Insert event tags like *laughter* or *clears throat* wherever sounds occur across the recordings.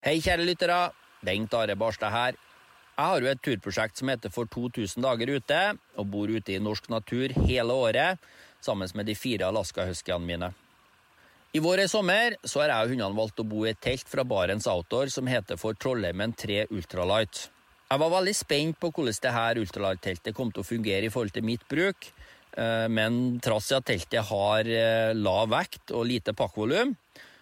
Hei, kjære lyttere. Bengt Are Barstad her. Jeg har jo et turprosjekt som heter For 2000 dager ute, og bor ute i norsk natur hele året, sammen med de fire alaskahuskyene mine. I vår i sommer så har jeg og hundene valgt å bo i et telt fra Barents Outdoor som heter for Trollheimen 3 Ultralight. Jeg var veldig spent på hvordan det her ultralight-teltet kom til å fungere i forhold til mitt bruk, eh, men trass i at teltet har eh, lav vekt og lite pakkvolum,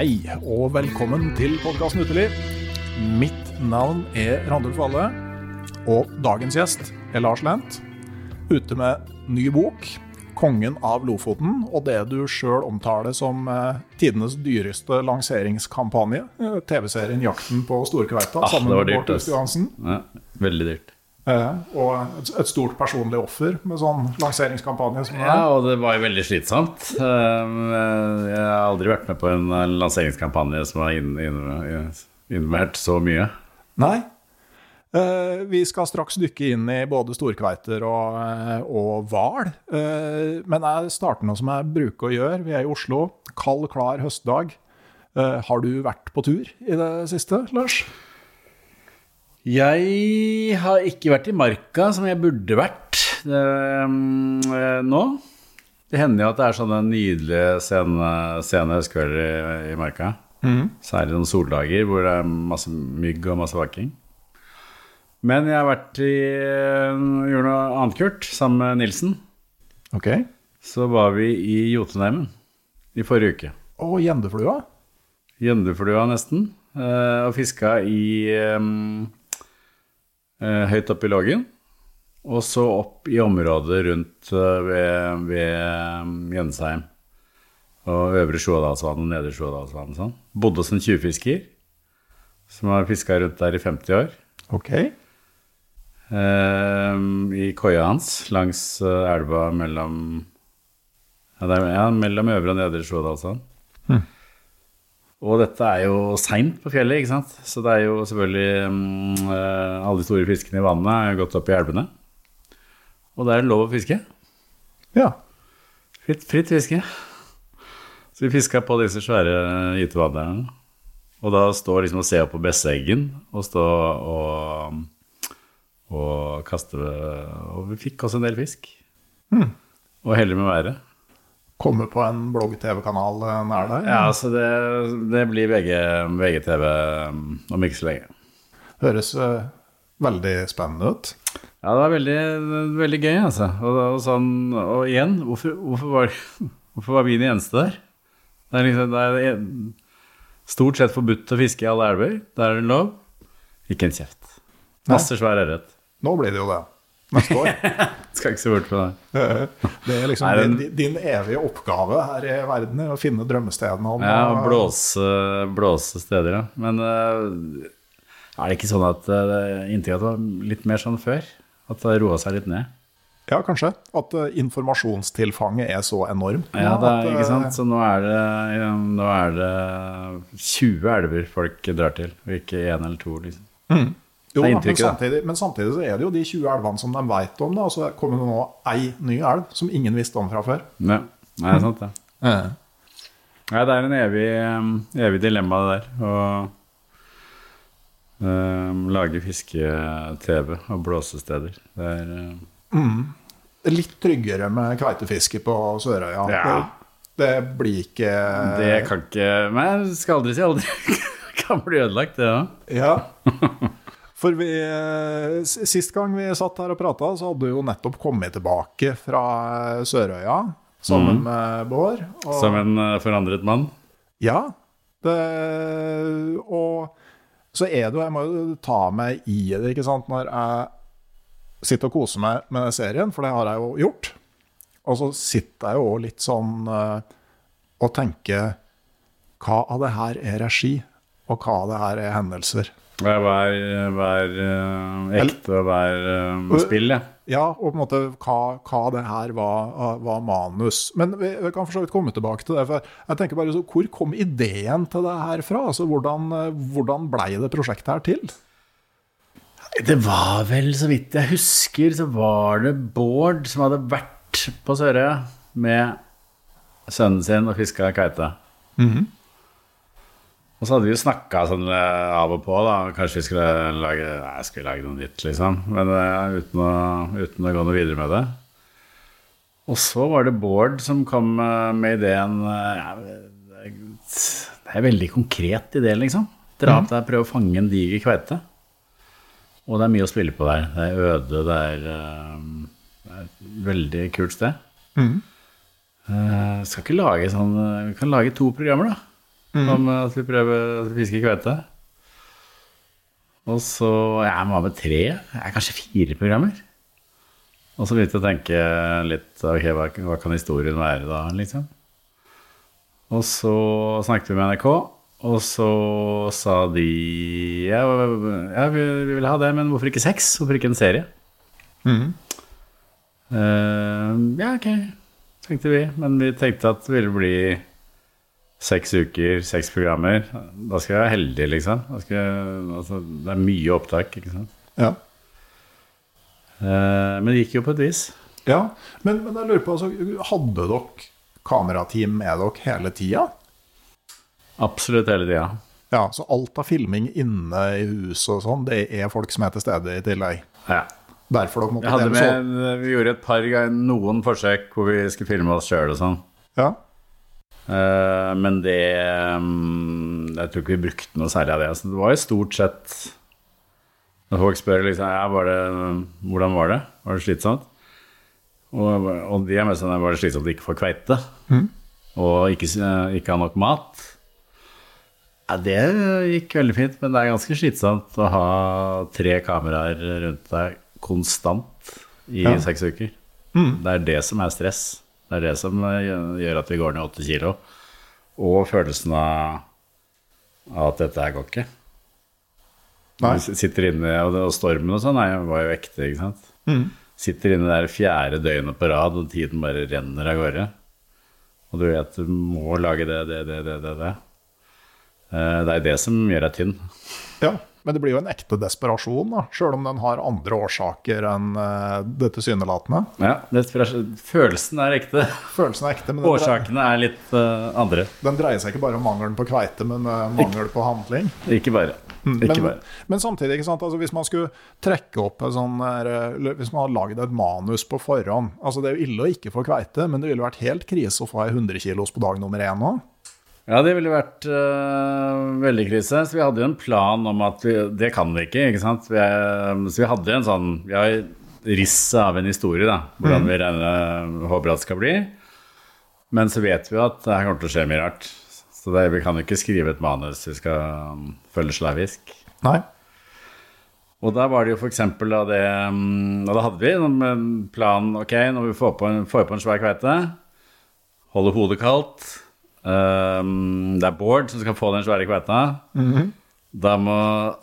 Hei og velkommen til podkasten Uteliv. Mitt navn er Randulf Valle, og dagens gjest er Lars Lent. Ute med ny bok, 'Kongen av Lofoten', og det du sjøl omtaler som eh, tidenes dyreste lanseringskampanje. eh, TV-serien 'Jakten på Storkveita' Ah, sammen med Bård. Tufte Johansen. Ja, veldig dyrt. Eh, og et, stort personlig offer med sånn lanseringskampanje Ja, og det var jo veldig slitsomt. Um, Jeg har aldri vært med på en eh, lanseringskampanje som har inn- inn- innvært så mye. Nei. Eh, vi skal straks dykke inn i både storkveiter og, eh, og hval. Eh, men jeg starter nå som jeg bruker å gjøre. Vi er i Oslo, kald, klar høstdag. Eh, har du vært på tur i det siste, Lars? Jeg har ikke vært i marka som jeg burde vært um, eh, nå. Det hender jo at det er sånne nydelige sene, sene høstkvelder i, i marka. Særlig noen soldager hvor det er masse mygg og masse vaking. Men jeg har vært i gjorde noe annet kult sammen med Nilsen. Ok. Så var vi i Jotunheimen i forrige uke. Og gjendeflua? Gjendeflua nesten. eh, Og fiska i eh, Høyt oppe i Lågen. Og så opp i området rundt eh, ved, ved Jønsheim. Og Øvre Sjådalsvann og Nedre Sjådalsvann og sånn. Bodde hos en tjuvfisker som har fiska rundt der i 50 år. Ok. Eh, I koia hans langs eh, elva mellom ja, det er, ja, mellom Øvre og Nedre Sjådalsvann. Og dette er jo seint på fjellet, ikke sant? så det er jo selvfølgelig mm, eh, Alle de store fiskene i vannet er gått opp i elvene. Og da er det lov å fiske. Ja. Fritt, fritt fiske. Så vi fiska på disse svære gytevannerne. Og da stå liksom og se opp på Besseggen og stå og, og kaste Og vi fikk også en del fisk. Og heldig med været. Komme på en blogg-TV-kanal eh, nær deg? Ja, så det, det blir VG, VGTV om ikke så lenge. Høres eh, veldig spennende ut. Ja, det var veldig, veldig gøy, altså. Og, og, sånn, og igjen, hvorfor, hvorfor, var, *laughs* hvorfor var vi de eneste der? Det er, liksom, det er stort sett forbudt å fiske i alle elver. Der er det lov. Ikke en kjeft. Masse svær ørret. Nå blir det jo det. Neste år. *laughs* Skal ikke se bort fra det. *laughs* Det er liksom Nei, din, din evige oppgave her i verden, er å finne drømmestedene. om Ja, og blåse, blåse steder, ja. Men eh, er det ikke sånn at uh, inntil var litt mer sånn før? At det roa seg litt ned? Ja, kanskje. At uh, informasjonstilfanget er så enormt. Ja, det er, at, ikke eh, sant? Så nå er det, ja, nå er det 20 elver folk drar til, og ikke én eller to, liksom. Jo, men, samtidig, men samtidig så er det jo de 20 elvene som de vet om. Da, og så kommer det nå ei ny elv som ingen visste om fra før. Ja, det er sant, det. Nei, det er en evig, evig dilemma, det der. Å um, lage fiske-TV og blåsesteder. Det er um, litt tryggere med kveitefiske på Sørøya. Ja. Det, det blir ikke Det kan ikke Men jeg skal aldri si aldri. *laughs* kan bli ødelagt, det òg. Ja. *laughs* For vi, eh, sist gang vi satt her og prata, så hadde du jo nettopp kommet tilbake fra eh, Sørøya sammen med Bård. og- Som en eh, forandret mann. Ja. Det, og så er det jo Jeg må jo ta meg i det, ikke sant, når jeg sitter og koser meg med serien, for det har jeg jo gjort. Og så sitter jeg jo òg litt sånn og tenker Hva av det her er regi, og hva av det her er hendelser? Hver, hver, eh, ekte og hver eh, spill, ja. Ja, og på en måte hva, hva det her var, var manus. Men vi, vi kan for så vidt komme tilbake til det. for jeg tenker bare så, Hvor kom ideen til det her fra? Altså, Hvordan, eh, hvordan blei det prosjektet her til? Det var vel, så vidt jeg husker, så var det Bård som hadde vært på Sørøya med sønnen sin og fiska kveite. Og så hadde vi jo snakka sånn eh, av og på, da. Kanskje vi skulle lage Nei, skulle lage noe nytt, liksom. Men uh, uten, å, uten å gå noe videre med det. Og så var det Bård som kom eh, med ideen ja, Det er- en veldig konkret idé, liksom. Dra opp der, prøve å fange en diger kveite. Og det er mye å spille på der. Det er øde, det er, det er et veldig kult sted. Eh, skal ikke lage sånn Vi kan lage to programmer, da. Om eh, at vi prøver at vi fisker kveite. Og så Jeg må ha med tre? jeg kanskje fire programmer. Og så begynte jeg å tenke litt Ok, hva, hva kan historien være da, liksom? Og så snakket vi med NRK, og så sa de ja, ja vi, vi vil ha det, men hvorfor ikke seks? Hvorfor ikke en serie? Eh, ja, ok, tenkte vi. Men vi tenkte at det ville bli seks uker, seks programmer. Da skal jeg være heldig, liksom. Da skal jeg, altså, det er mye opptak, ikke sant. Ja. Eh, men det gikk jo på et vis. ja. Men, men jeg lurer på, altså, hadde dere kamerateam med dere hele tida? Absolutt hele tida. Ja, så alt av filming inne i huset og sånn, det er folk som er til stede i tillegg? Ja. Derfor dere måtte dele så- vi gjorde et par ganger noen forsøk hvor vi skulle filme oss sjøl og sånn. Ja. Eh, men det mm, Jeg tror ikke vi brukte noe særlig av det. Så det var jo stort sett Når folk spør liksom, ja, var det, hvordan var det, var det slitsomt? Og, og de er mest sånn var det slitsomt å ikke få kveite. Og ikke, ikke ha nok mat. Ja, det gikk veldig fint, men det er ganske slitsomt å ha tre kameraer rundt deg konstant i Ja. seks uker. Det er det som er stress. Det er det som eh, gjør at vi går ned åtte kilo. Og følelsen av, at dette her går ikke. Nei. Sitter inne, og, stormen og sånn var jo ekte, ikke sant. Sitter inne der fjerde døgnet på rad, og tiden bare renner av gårde. Og du vet du må lage det, det, det, det, det. det. Eh, Det er det som gjør deg tynn. ja. Men det blir jo en ekte desperasjon, da, sjøl om den har andre årsaker enn uh, det tilsynelatende. Ja, følelsen er ekte. Følelsen er ekte, men Årsakene er litt uh, andre. den dreier seg ikke bare om mangelen på kveite, men uh, mangel på handling. Ikke bare. Ikke men, bare. men samtidig? Altså, hvis man skulle trekke opp sånn eh, Hvis man hadde lagd et manus på forhånd altså Det er jo ille å ikke få kveite, men det ville vært helt krise å få ei 100 kilos på dag nummer én òg. Ja, det ville vært uh, veldig krise. Så vi hadde jo en plan om at vi, det kan vi ikke, ikke sant. Vi er, så vi hadde en sånn Vi har risset av en historie, da. Hvordan vi regner, håper at det skal bli. Men så vet vi jo at det her kommer til å skje mye rart. Så det, vi kan jo ikke skrive et manus vi skal um, følge slavisk. Nei. Og da var det jo eksempel da det um, Og da hadde vi en plan Ok, når vi får på en, får på en svær kveite, holder hodet kaldt um, Det er Bård som skal få den svære kveita. Da må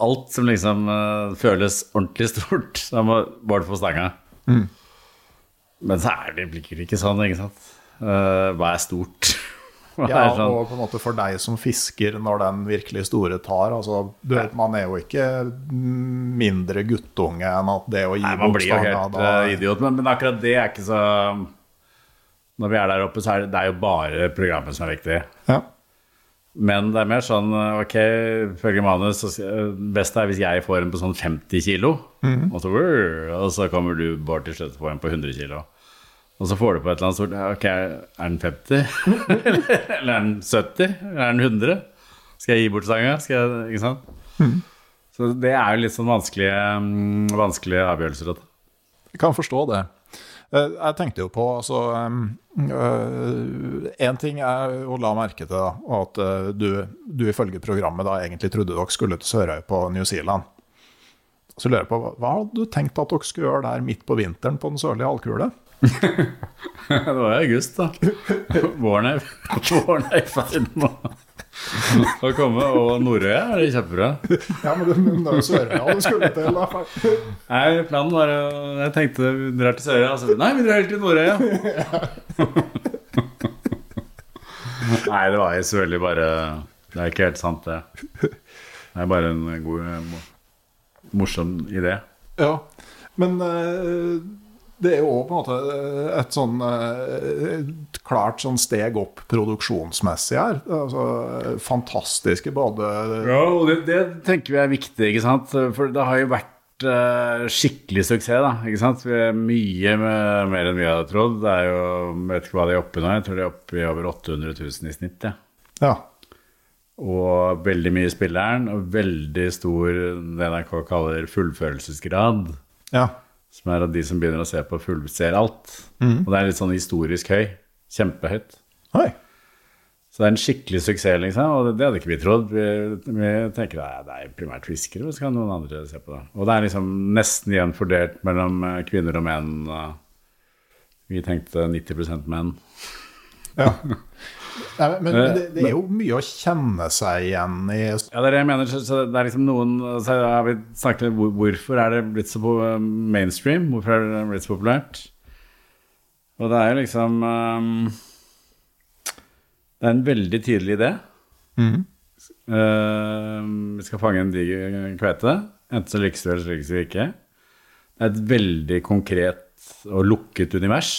alt som liksom uh, føles ordentlig stort, *laughs* da må Bård få stanga. Men så er det blir ikke sånn, ikke sant. Uh, hva er stort? *laughs* Hva Ja, er sånn? og på en måte for deg som fisker når den virkelig store tar altså, du vet, Man er jo ikke mindre guttunge enn at det å gi bort Nei, man blir jo helt da- eh, idiot, men, men akkurat det er ikke så Når vi er der oppe, så er det, det er jo bare programmet som er viktig. Ja. Men det er mer sånn Ok, ifølge manus så best er hvis jeg får en på sånn 50 kilo, og, så, og så kommer du Bård til slutt på en på 100 kilo. Og så får du på et eller annet stort Ok, er den 50? *laughs* eller er den 70? Eller er den 100? Skal jeg gi bort sanga? Skal jeg, ikke sant? Så det er jo litt sånn vanskelige, mm, vanskelige avgjørelser. Jeg kan forstå det. Eh, Jeg tenkte jo på altså Én ting er å la merke til da, at eh, du, du ifølge programmet da egentlig trodde dere skulle til Sørøy på New Zealand. Så lurer jeg på, hva- hadde du tenkt at dere skulle gjøre der midt på vinteren på den sørlige halvkule? *laughs* det var i august, da. Våren er *laughs* i ferd med *laughs* å- komme. Og Norøya er det kjempebra. Ja, men det, men det er jo Sørøya du skulle til. da. *laughs* Nei, planen var Jeg tenkte vi drar til Sørøya. Og så nei, vi drar helt til Norøya. *laughs* nei, det var jo selvfølgelig bare Det er ikke helt sant, det. Det er bare en god, morsom idé. Ja, men eh, det er jo på en måte et sånn eh, et klart sånn steg opp produksjonsmessig her. Altså, fantastiske både Ja, og det, det tenker vi er viktig, ikke sant? For det har jo vært uh, skikkelig suksess, da. Ikke sant? Vi er mye med, mer enn vi hadde trodd. Det er jo, jeg vet ikke hva de er oppe nå, jeg tror de er oppe i over 800 000 i snitt. Ja. Ja. Og veldig mye spilleren, og veldig stor det NRK kaller fullførelsesgrad. ja. Som er at de som begynner å se på, fullser ser alt. Og det er litt sånn historisk høy. Kjempehøyt. Oi. Så det er en skikkelig suksess, liksom. Og det, det hadde ikke vi trodd. Vi, vi tenker at det er primært fiskere, men så kan noen andre se på det. Og det er liksom nesten jevnt fordelt mellom eh, kvinner og menn. Vi tenkte 90 menn. Ja. *laughs* Nei, men men det, det er jo mye å kjenne seg igjen i Ja, det er det jeg mener. Så, det er liksom noen så har vi snakket om Hvorfor er det blitt så mainstream? Hvorfor er det blitt så populært? Og det er jo liksom um, Det er en veldig tydelig idé. Uh, vi skal fange en diger kveite. Enten så lykkes vi, eller så lykkes vi ikke. Det er et veldig konkret og lukket univers.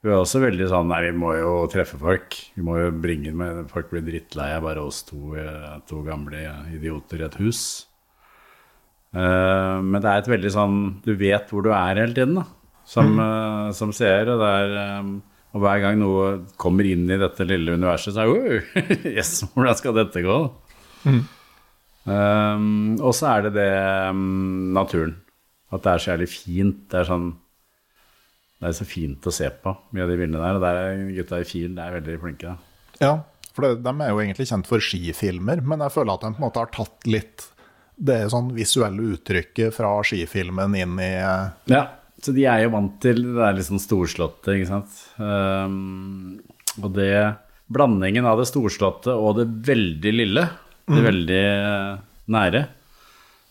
Vi er også veldig sånn Nei, vi må jo treffe folk. Vi må jo bringe med Folk blir drittlei av bare oss to, eh, to gamle idioter i et hus. Eh, men det er et veldig sånn Du vet hvor du er hele tiden, da. Som, eh, som seer. Og, og hver gang noe kommer inn i dette lille universet, så er det «Oi, *laughs* Yes, hvordan skal dette gå? Eh, og så er det det um, naturen. At det er så jævlig fint. Det er sånn det er så fint å se på, mye av de bildene der. Og der er gutta i FIL er veldig flinke. Da. Ja, for det, de er jo egentlig kjent for skifilmer, men jeg føler at de på en måte har tatt litt det sånn visuelle uttrykket fra skifilmen inn i eh, Ja, så de er jo vant til det der sånn storslåtte, ikke sant. Um, og det Blandingen av det storslåtte og det veldig lille, det veldig eh, nære,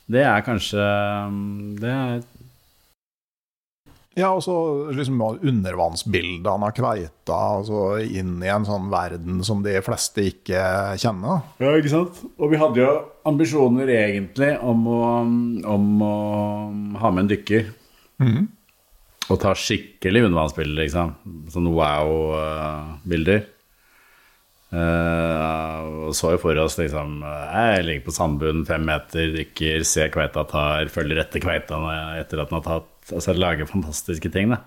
det er kanskje um, Det er Ja, og så liksom undervannsbildene av kveita, altså inn i en sånn verden som de fleste ikke kjenner. Ja, ikke sant? Og vi hadde jo ambisjoner egentlig om å, om å ha med en dykker. Og ta skikkelig undervannsbilder, liksom. Sånn wow-bilder. Uh, og så jo for oss liksom eh, Jeg ligger på sandbunnen fem meter, dykker, ser kveita tar, følger etter kveita etter at den har tatt Altså lage fantastiske ting, da.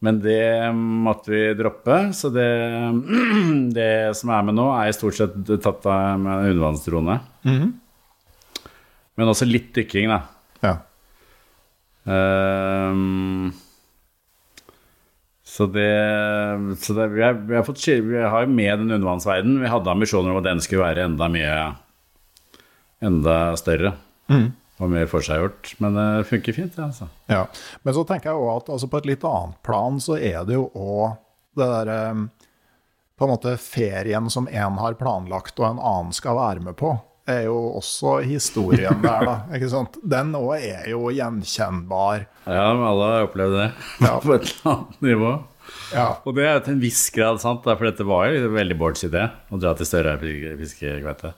Men det måtte vi droppe, så det, *clears throat* det som er med nå, er i stort sett tatt av med en undervannsdrone. Men også litt dykking, da. Ja. Um, så det, så det vi, har, vi, har fått, vi har med den undervannsverdenen. Vi hadde ambisjoner om at den skulle være enda mye Enda større og mer forseggjort. Men det funker fint, det, altså. Ja. Men så tenker jeg også at altså, på et litt annet plan så er det jo òg det derre På en måte ferien som én har planlagt og en annen skal være med på, er jo også historien *laughs* der, da. Ikke sant? Den òg er jo gjenkjennbar. Ja, alle har opplevd det Ja. *laughs* på et eller annet nivå. Ja. Og det er til en viss grad sant, for dette var jo veldig Bårds idé å dra til større fiskekveite.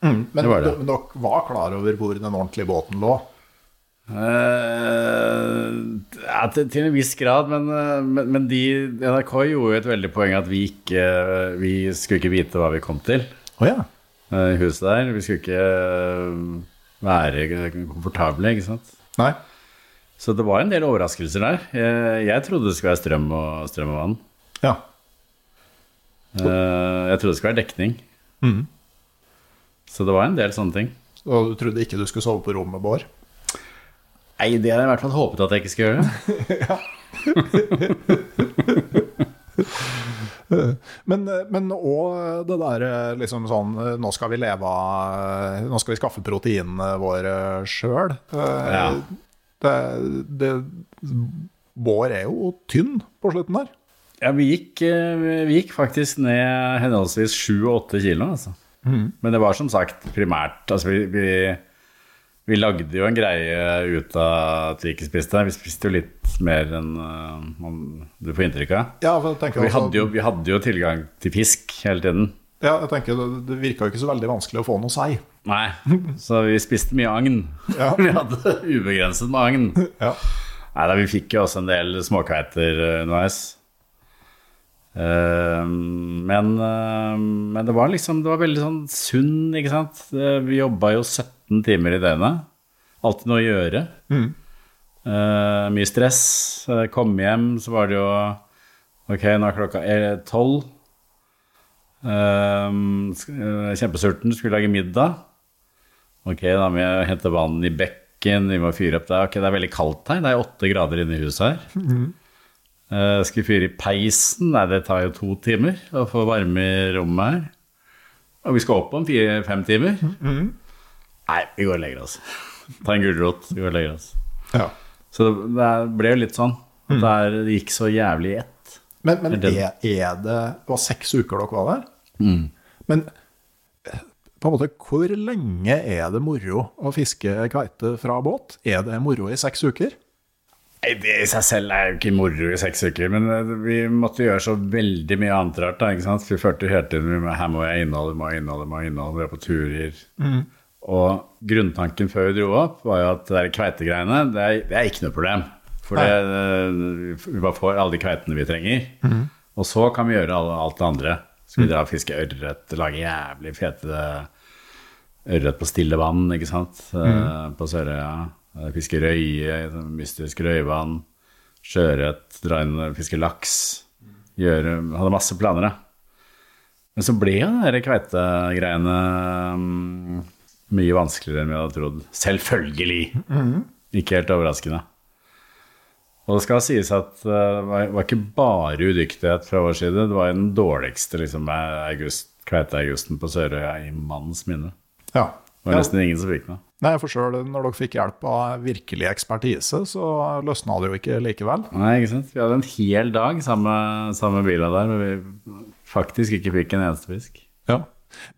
Men var dere var klar over hvor den ordentlige båten lå? Uh, ja, til, til en viss grad, men, eh, men, men de, NRK gjorde jo et veldig poeng at vi ikke Vi skulle ikke vite hva vi kom til oh, ja. uh, i huset der. Vi skulle ikke eh, være komfortable, ikke sant. Nei? Så det var en del overraskelser der. Jeg, jeg trodde det skulle være strøm og, strøm og vann. Ja. Uh, Jeg trodde det skulle være dekning. Mhm. Så det var en del sånne ting. Og du trodde ikke du skulle sove på rommet, Bård? Nei, det hadde jeg i hvert fall håpet at jeg ikke skulle gjøre. *laughs* Men, men og det der liksom sånn Nå skal vi leve av Nå skal vi skaffe proteinene våre sjøl. Ja. Det, det Bård er jo tynn på slutten der. Ja, vi gikk, eh, vi gikk faktisk ned henholdsvis 7 og 8 kilo, altså. Men det var som sagt primært Altså, vi, vi, vi lagde jo en greie ut av at vi ikke spiste. Vi spiste jo litt mer enn uh, du får inntrykk av. Ja, Vi også- hadde, jo, vi hadde jo tilgang til fisk hele tiden. ja, jeg tenker det, det virka jo ikke så veldig vanskelig å få noe sei. Nei, så vi spiste mye agn. Ja. *laughs* Vi hadde ubegrenset med agn. Ja. Nei da, vi fikk jo også en del småkveiter eh, underveis. Eh, men, eh, men det var liksom Det var veldig sånn sunn, ikke sant. Eh, Vi jobba jo 17 timer i døgnet. Alltid noe å gjøre. Eh, mye stress. Komme Kom hjem, så var det jo Ok, nå er klokka tolv. Kjempesulten, skulle lage middag. Ok, da må jeg hente vann i bekken, vi må fyre opp der. Ok, det er veldig kaldt her, det er åtte grader inne i huset her. Eh, skal fyre i peisen? Nei, det tar jo to timer å få varme i rommet her. Og vi skal opp om fire-fem timer. Nei, vi går og legger oss. Ta en gulrot, vi går og legger oss. Ja. Så det ble jo litt sånn. Mm. Det, gikk så jævlig i ett. Men, men Det er, er det. det var seks uker dere var der? Men eh, på en måte, hvor lenge er det moro å fiske kveite fra båt? Er det moro i seks uker? Nei, Det i seg selv er jo ikke moro i seks uker, men eh, vi måtte gjøre så veldig mye annet rart. Da, ikke sant? Vi følte hele tiden vi her må jeg innholde, må jeg innholde, må jeg innholde. vi er på turer. Og grunntanken før vi dro opp, var jo at det der kveitegreiene, det er, det er ikke noe problem. For det, eh, vi bare får alle de kveitene vi trenger. Og så kan vi gjøre alt det andre. Skal vi dra og fiske ørret, lage jævlig fete ørret på stille vann, ikke sant, mm. på Sørøya. Eh, Fiske røye, mystisk røyvann, sjøørret, dra inn og fiske laks. Gjøre, hadde masse planer, da. Men så ble jo de kveitegreiene mm, mye vanskeligere enn vi hadde trodd. Selvfølgelig. Ikke helt overraskende. Og det skal sies at eh, det var, ikke bare udyktighet fra vår side, det var den dårligste liksom, august, kveiteaugusten på Sørøya i mannens minne. Ja. Det var ja. nesten ingen som fikk noe. Nei, for selv når dere fikk hjelp av virkelig ekspertise, så løsna det jo ikke likevel. Nei, ikke sant? Vi hadde en hel dag sammen med bila der, men vi faktisk ikke fikk en eneste fisk. Ja.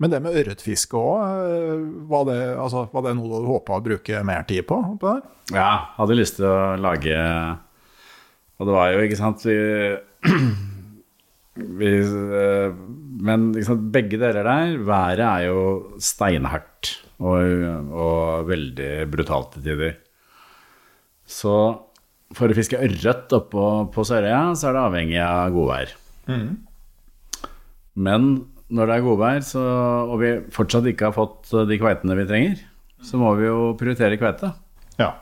Men det med ørretfiske òg, var, det, altså, var det noe du håpa å bruke mer tid på? på? Ja, hadde lyst til å lage Og det var jo, ikke sant Vi, *clears throat* vi eh, Men ikke sant, begge deler der Været er jo steinhardt og, og veldig brutalt til tider. Så for å fiske ørret oppå på Sørøya, så er det avhengig av godvær. Men når det er godvær, så, og vi fortsatt ikke har fått de kveitene vi trenger, så må vi jo prioritere kveite. Ja.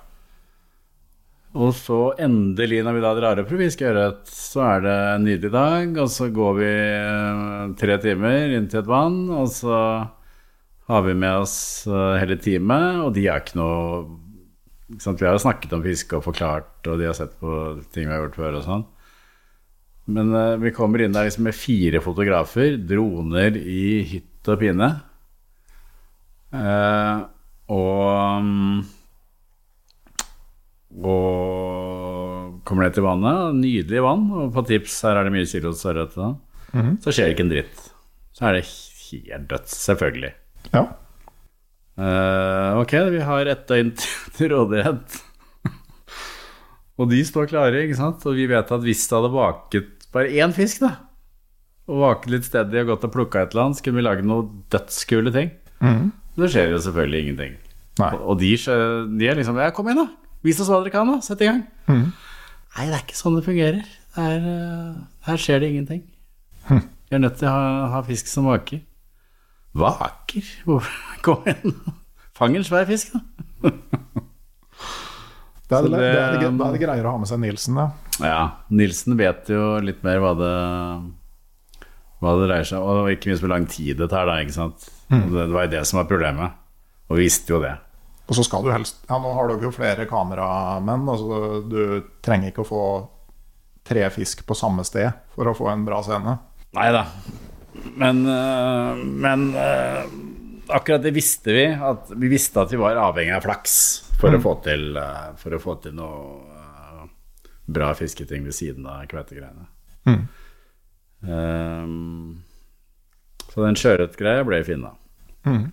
Og så endelig, når vi da drar opp for å fiske ørret, så er det en nydelig dag, og så går vi eh, tre timer inn til et vann, og så har vi med oss eh, hele teamet, og de har ikke noe ikke sant? Vi har jo snakket om fiske og forklart, og de har sett på ting vi har gjort før og sånn. Men uh, vi kommer inn der liksom med fire fotografer, droner i hytt og pine. Uh, og mm, og kommer ned til vannet. Nydelig vann. Og på tips her er det mye kilos ørret. da. Så skjer det ikke en dritt. Så er det helt dødt, selvfølgelig. Ja. Uh, ok, vi har ett døgn *laughs* til- rådighet. og de står klare, ikke sant? Og vi vet at hvis det hadde vaket bare én fisk, da, og vaket litt stedig og gått og plukka et eller annet, så kunne vi lage noen dødskule ting. Mm. det skjer jo selvfølgelig ingenting. Nei. Og- Og de, de er liksom Ja, kom igjen, da. Vis oss hva dere kan, da. Sett i gang. Nei, det er ikke sånn det fungerer. Det er, eh, her skjer det ingenting. Vi er nødt til å ha, ha fisk som vaker. Vaker? Kom igjen. Fang en svær fisk, da. Det er det, det, er det, det- er greier å ha med seg Nilsen, da. Ja, Nilsen vet jo litt mer hva det Hva det dreier seg om, og ikke minst hvor lang tid det tar, da, ikke sant. Mm. det, det var jo det som var problemet. Og vi visste jo det. Og så skal du helst Ja, nå har du jo flere kameramenn, altså du trenger ikke å få tre fisk på samme sted for å få en bra scene. Nei da. Men, øh, men øh, akkurat det visste vi. At vi visste at vi var avhengig av flaks for, å, få til, øh, for å få til noe bra fisketing ved siden av kveitegreiene. Mm. Um, så den sjøørretgreia ble fin, da. Mm.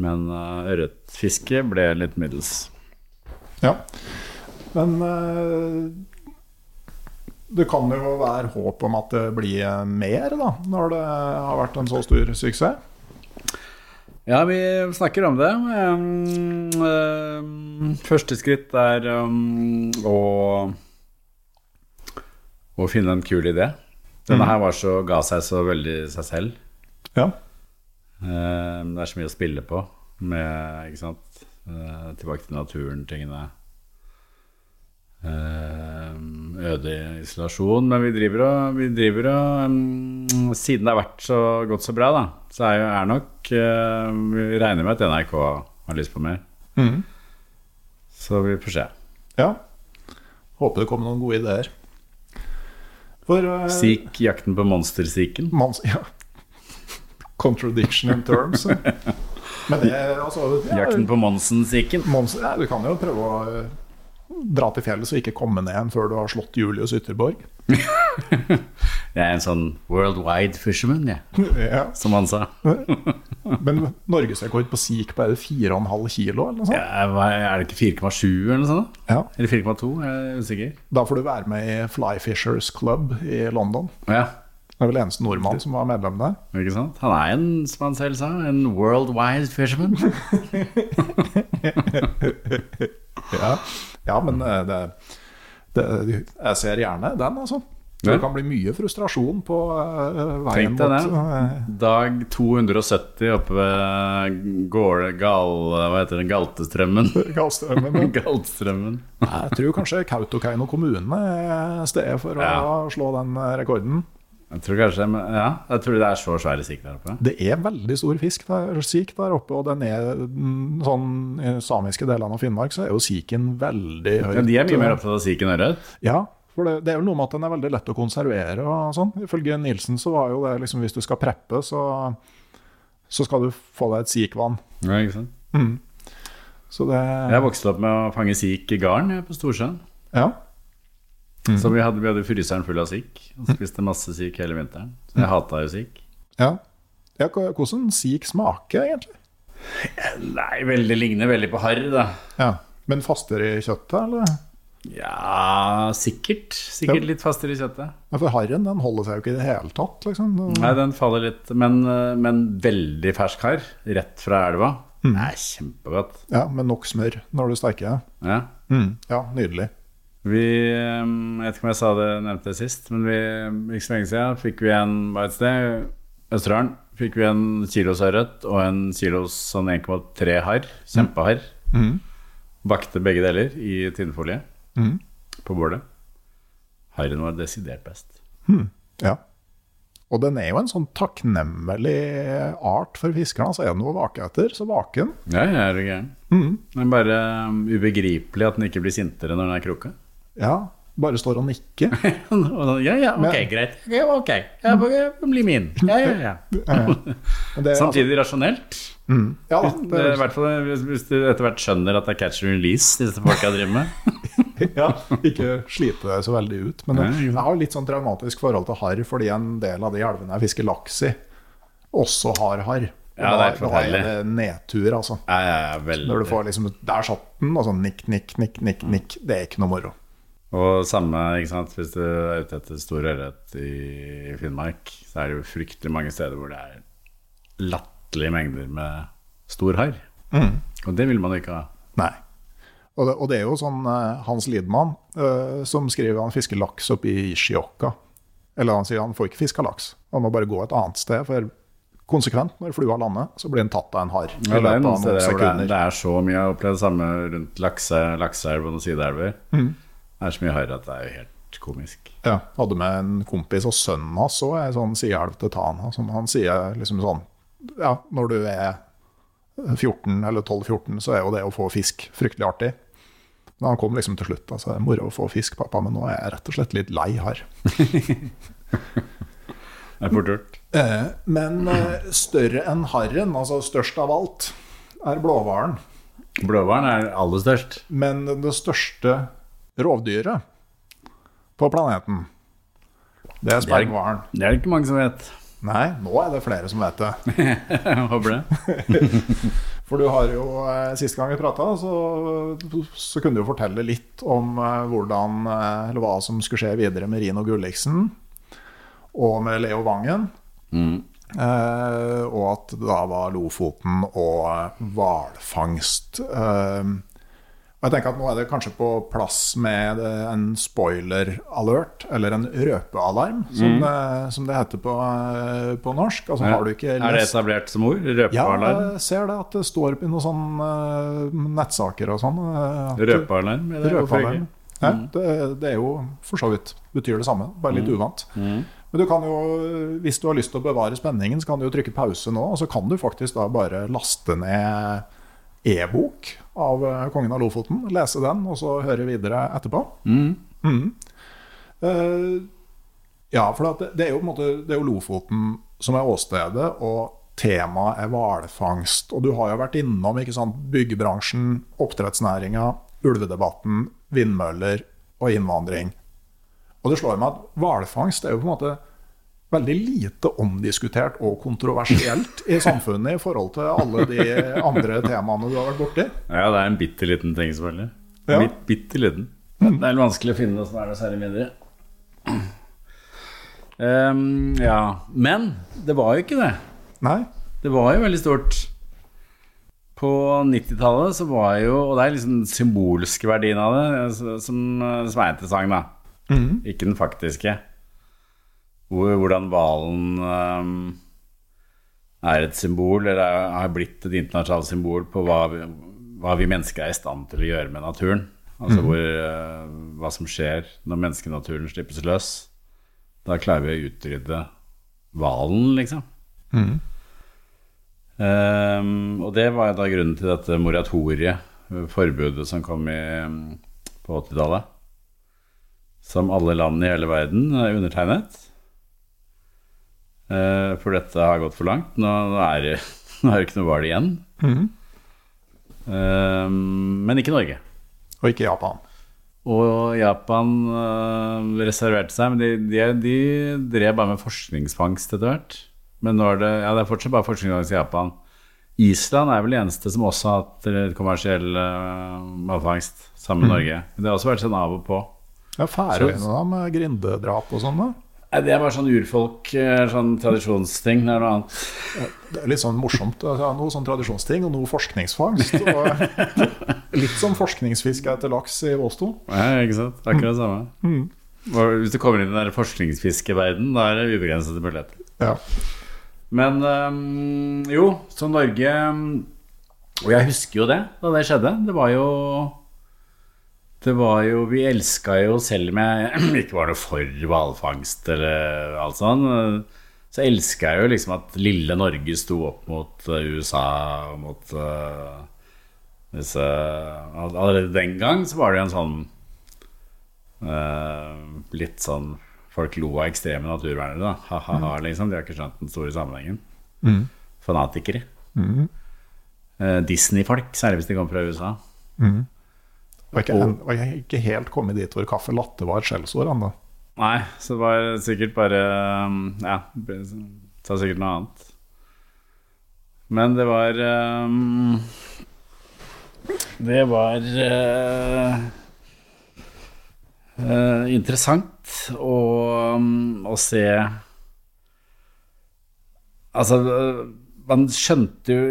Men uh, ørretfiske ble litt middels. Ja. Men eh, det kan jo være håp om at det blir mer, da, når det har vært en så stor suksess. Ja, vi snakker om det. Første skritt er å, å finne en kul idé. Denne her var så, ga seg så veldig seg selv. Ja. Det er så mye å spille på med ikke sant? Uh, tilbake til naturen-tingene. Um, øde isolasjon. Men vi driver og, vi driver og um, Siden det har vært så godt så bra, da, så er, jo, er nok uh, Vi regner med at NRK har lyst på mer. Mm. Så vi får se. ja. Håper det kommer noen gode ideer. For uh, Sik, jakten på monstersiken. Monst ja. Contradiction in terms. *laughs* Men det altså ja, Jakten på Monsen-siken. Ja, Du kan jo prøve å eh, dra til fjellet og ikke komme ned igjen før du har slått Julius Ytterborg. *laughs* Jeg er en sånn worldwide fisherman, jeg, *laughs* Ja. som han sa. *laughs* Men norgesrekord på sik på er det 4,5 kilo, eller noe sånt? Ja, er det ikke 4,7 eller noe sånt? Ja. Eller 4,2? Jeg er usikker. Da får du være med i Fly Fishers Club i London. Ja, Det er vel eneste nordmann som var medlem der. ikke sant? Han er en, som han selv sa, en worldwide fisherman. Ja, ja men eh, det, det, jeg ser gjerne den, altså. Det kan bli mye frustrasjon på eh, veien deg det. mot eh, Dag 270 oppe ved Gårde, gal, hva heter det, Galtestrømmen. *laughs* Galstrømmen. Galtstrømmen. Jeg tror kanskje Kautokeino kommune er stedet for Ja. å slå den rekorden. Jeg tror kanskje, men ja, jeg tror det er så svære sik der oppe. Det er veldig stor fisk der, sik der oppe, og den er mm, sånn i samiske delene av Finnmark, så er jo siken veldig høyt. Ja, de er mye mer opptatt av sik enn ørret. Ja, for det, det er jo noe med at den er veldig lett å konservere og sånn. Ifølge Nilsen så var jo det liksom hvis du skal preppe, så, så skal du få deg et sikvann. Ja, ikke sant? Så det Jeg vokste opp med å fange sik i garn på Storsjøen. Ja. Så vi hadde, vi hadde fryseren full av sikk. Og spiste masse sikk hele vinteren. Så jeg hata jo sikk. ja. ja hvordan sikk smaker, egentlig? Nei, veldig ligner veldig på harr, da. Ja. Men fastere i kjøttet, eller? Ja, sikkert. Sikkert litt fastere i kjøttet. Ja, for harren den holder seg jo ikke i det hele tatt, liksom. Nei, den faller litt, men, eh, men veldig fersk harr. Rett fra elva. Det er kjempegodt. Ja, med nok smør når du steker Ja. Mm. Ja, nydelig. Vi eh, Jeg vet ikke om jeg sa det, nevnte det sist, men vi ikke så lenge siden fikk vi en var et sted, Østerdalen, fikk vi en kilos ørret og en kilos sånn 1,3 harr. Kjempeharr. Bakte begge deler i tinnfolie på bålet. Harren var desidert best. Ja. Og den er jo en sånn takknemlig art for fiskerne. Så er det noe å vake etter, så vake den. Ja, jeg er jo gæren. Det er bare um, ubegripelig at den ikke blir sintere når den er krukka. Ja, bare står og nikker. *laughs* ja, ja, ok, Men- greit. Ja, ok, jeg blir min. Ja, ja, ja. *laughs* Det, Samtidig rasjonelt. Mm. ja, da, Det er i hvert fall hvis, du etter hvert skjønner at det er catch and release disse folka driver med. *laughs* ja, ikke slite det så veldig ut. Men jeg har litt sånn traumatisk forhold til harr, fordi en del av de elvene jeg fisker laks i, også har harr. Ja, det er forferdelig. da er det nedtur, altså. Ja, ja, ja, veldig. Når du får liksom Der satt den, og sånn nikk, nikk, nikk, nikk, nikk. Det er ikke noe moro. Og samme, ikke sant, hvis du er ute etter stor ørret i Finnmark, så er det jo fryktelig mange steder hvor det er latterlige mengder med stor harr. Og det vil man ikke ha. Nei. Og det, og det er jo sånn eh, Hans Lidman øh, som skriver han fisker laks oppe i Shiokka. Eller han sier han får ikke fiska laks. Han må bare gå et annet sted, for konsekvent når flua lander, så blir den tatt av en harr. Ja, det det det er, så mye. Jeg har opplevd det samme rundt lakse, lakseelv og noen sideelver. Mm. Det er så mye harr at det er jo helt komisk. Ja. Hadde med en kompis, og sønnen hans òg er sånn sideelv til Tana. Som han sier liksom sånn Ja, når du er 14 eller 12-14, så er jo det å få fisk fryktelig artig. Men han kom liksom til slutt. altså, 'Moro å få fisk, pappa, men nå er jeg rett og slett litt lei her'. *laughs* det er fort gjort. Eh, men eh, større enn harren, altså størst av alt, er blåhvalen. Blåhvalen er aller størst. Men det største rovdyret på planeten, det er speilhvalen. Det er det ikke mange som vet. Nei, nå er det flere som vet det. Jeg *laughs* håper det. *laughs* For du har jo, eh, Sist gang vi prata, så, så, kunne du jo fortelle litt om eh, hvordan, eh, eller hva som skulle skje videre med Rino Gulliksen og med Leo Vangen. Mm. Eh, og at det da var Lofoten og hvalfangst. Eh, og jeg tenker at Nå er det kanskje på plass med en spoiler-alert, eller en røpealarm, som, mm. det, som det heter på, eh, på norsk. Altså, er, er, det etablert som ord? Røpealarm? Ja, jeg ser det. At det står i noen sånne uh, nettsaker og sånn. Røpealarm? Røpealarm. Ja, mm. det, det, er jo for så vidt betyr det samme, bare litt mm. uvant. Mm. Men du kan jo, hvis du har lyst til å bevare spenningen, så kan du jo trykke pause nå, og så kan du faktisk da bare laste ned e-bok av eh, Kongen av Lofoten. Lese den, og så høre videre etterpå. Mm. Mm. Uh, ja, for det, det, er jo måte Det er jo Lofoten som er åstedet, og temaet er hvalfangst. Og du har jo vært innom ikke sant, byggebransjen, oppdrettsnæringa, ulvedebatten, vindmøller og innvandring. Og det slår meg at hvalfangst er jo på en måte veldig lite omdiskutert og kontroversielt i samfunnet i forhold til alle de andre temaene du har vært borti. Ja, det er en bitte liten ting, selvfølgelig. Ja. Bitt, bitte liten. Det er litt vanskelig å finne noe som er noe særlig mindre. Um, ja. Men det var jo ikke det. Nei. Det var jo veldig stort. På 90-tallet så var jo Og det er liksom den symbolske verdien av det som, som er interessant, da. Mm. Ikke den faktiske hvordan hvalen um, er et symbol, eller har blitt et internasjonalt symbol på hva vi, hva vi, mennesker er i stand til å gjøre med naturen. Altså mm. hvor, uh, hva som skjer når menneskenaturen slippes løs. Da klarer vi å utrydde hvalen, liksom. Mm. Um, og det var da grunnen til dette moratoriet, forbudet som kom i, på 80-tallet. Som alle land i hele verden undertegnet. Uh, for dette har gått for langt. Nå, er, det, *laughs* nå er det ikke noe hval igjen. Mm. Men ikke Norge. Og ikke Japan. Og Japan uh, reserverte seg, men de, de, de, drev bare med forskningsfangst etter hvert. Men nå er det, ja, det er fortsatt bare forskningsfangst i Japan. Island er vel det eneste som også har hatt kommersiell uh, matfangst, sammen med mm. Norge. Men det har også vært sånn av og på. Ja, Færøyene da, med grindedrap og sånn? da? Nei, Det er bare sånn urfolk, eh, sånn tradisjonsting. Det er noe annet. Det er litt sånn morsomt. Altså, noe sånn tradisjonsting og noe forskningsfangst. Og litt som forskningsfiske etter laks i Våsto. Ja, ikke sant. Akkurat det samme. Mm. Hvis du kommer inn i den forskningsfiskeverdenen, da er det ubegrensede muligheter. Ja. Men um, jo, så Norge Og jeg husker jo det, da det skjedde. Det var jo det var jo Vi elska jo, selv om jeg *clears throat* ikke var noe for hvalfangst eller alt sånn, så elska jeg jo liksom at lille Norge sto opp mot eh, USA og mot uh, disse Allerede den gang så var det jo en sånn uh, Litt sånn Folk lo av ekstreme naturvernere, da. Ha-ha-ha, mm. liksom. De har ikke skjønt den store sammenhengen. Mm. Fanatikere. Mm. Uh, Disney-folk, særlig hvis de kommer fra USA. Mm. Og ikke, og jeg har ikke helt kommet dit hvor kaffe latte var et skjellsord ennå. Nei, så det var sikkert bare um, Ja, sa sikkert noe annet. Men det var um, Det var uh, uh, interessant å, um, å se Altså, man skjønte jo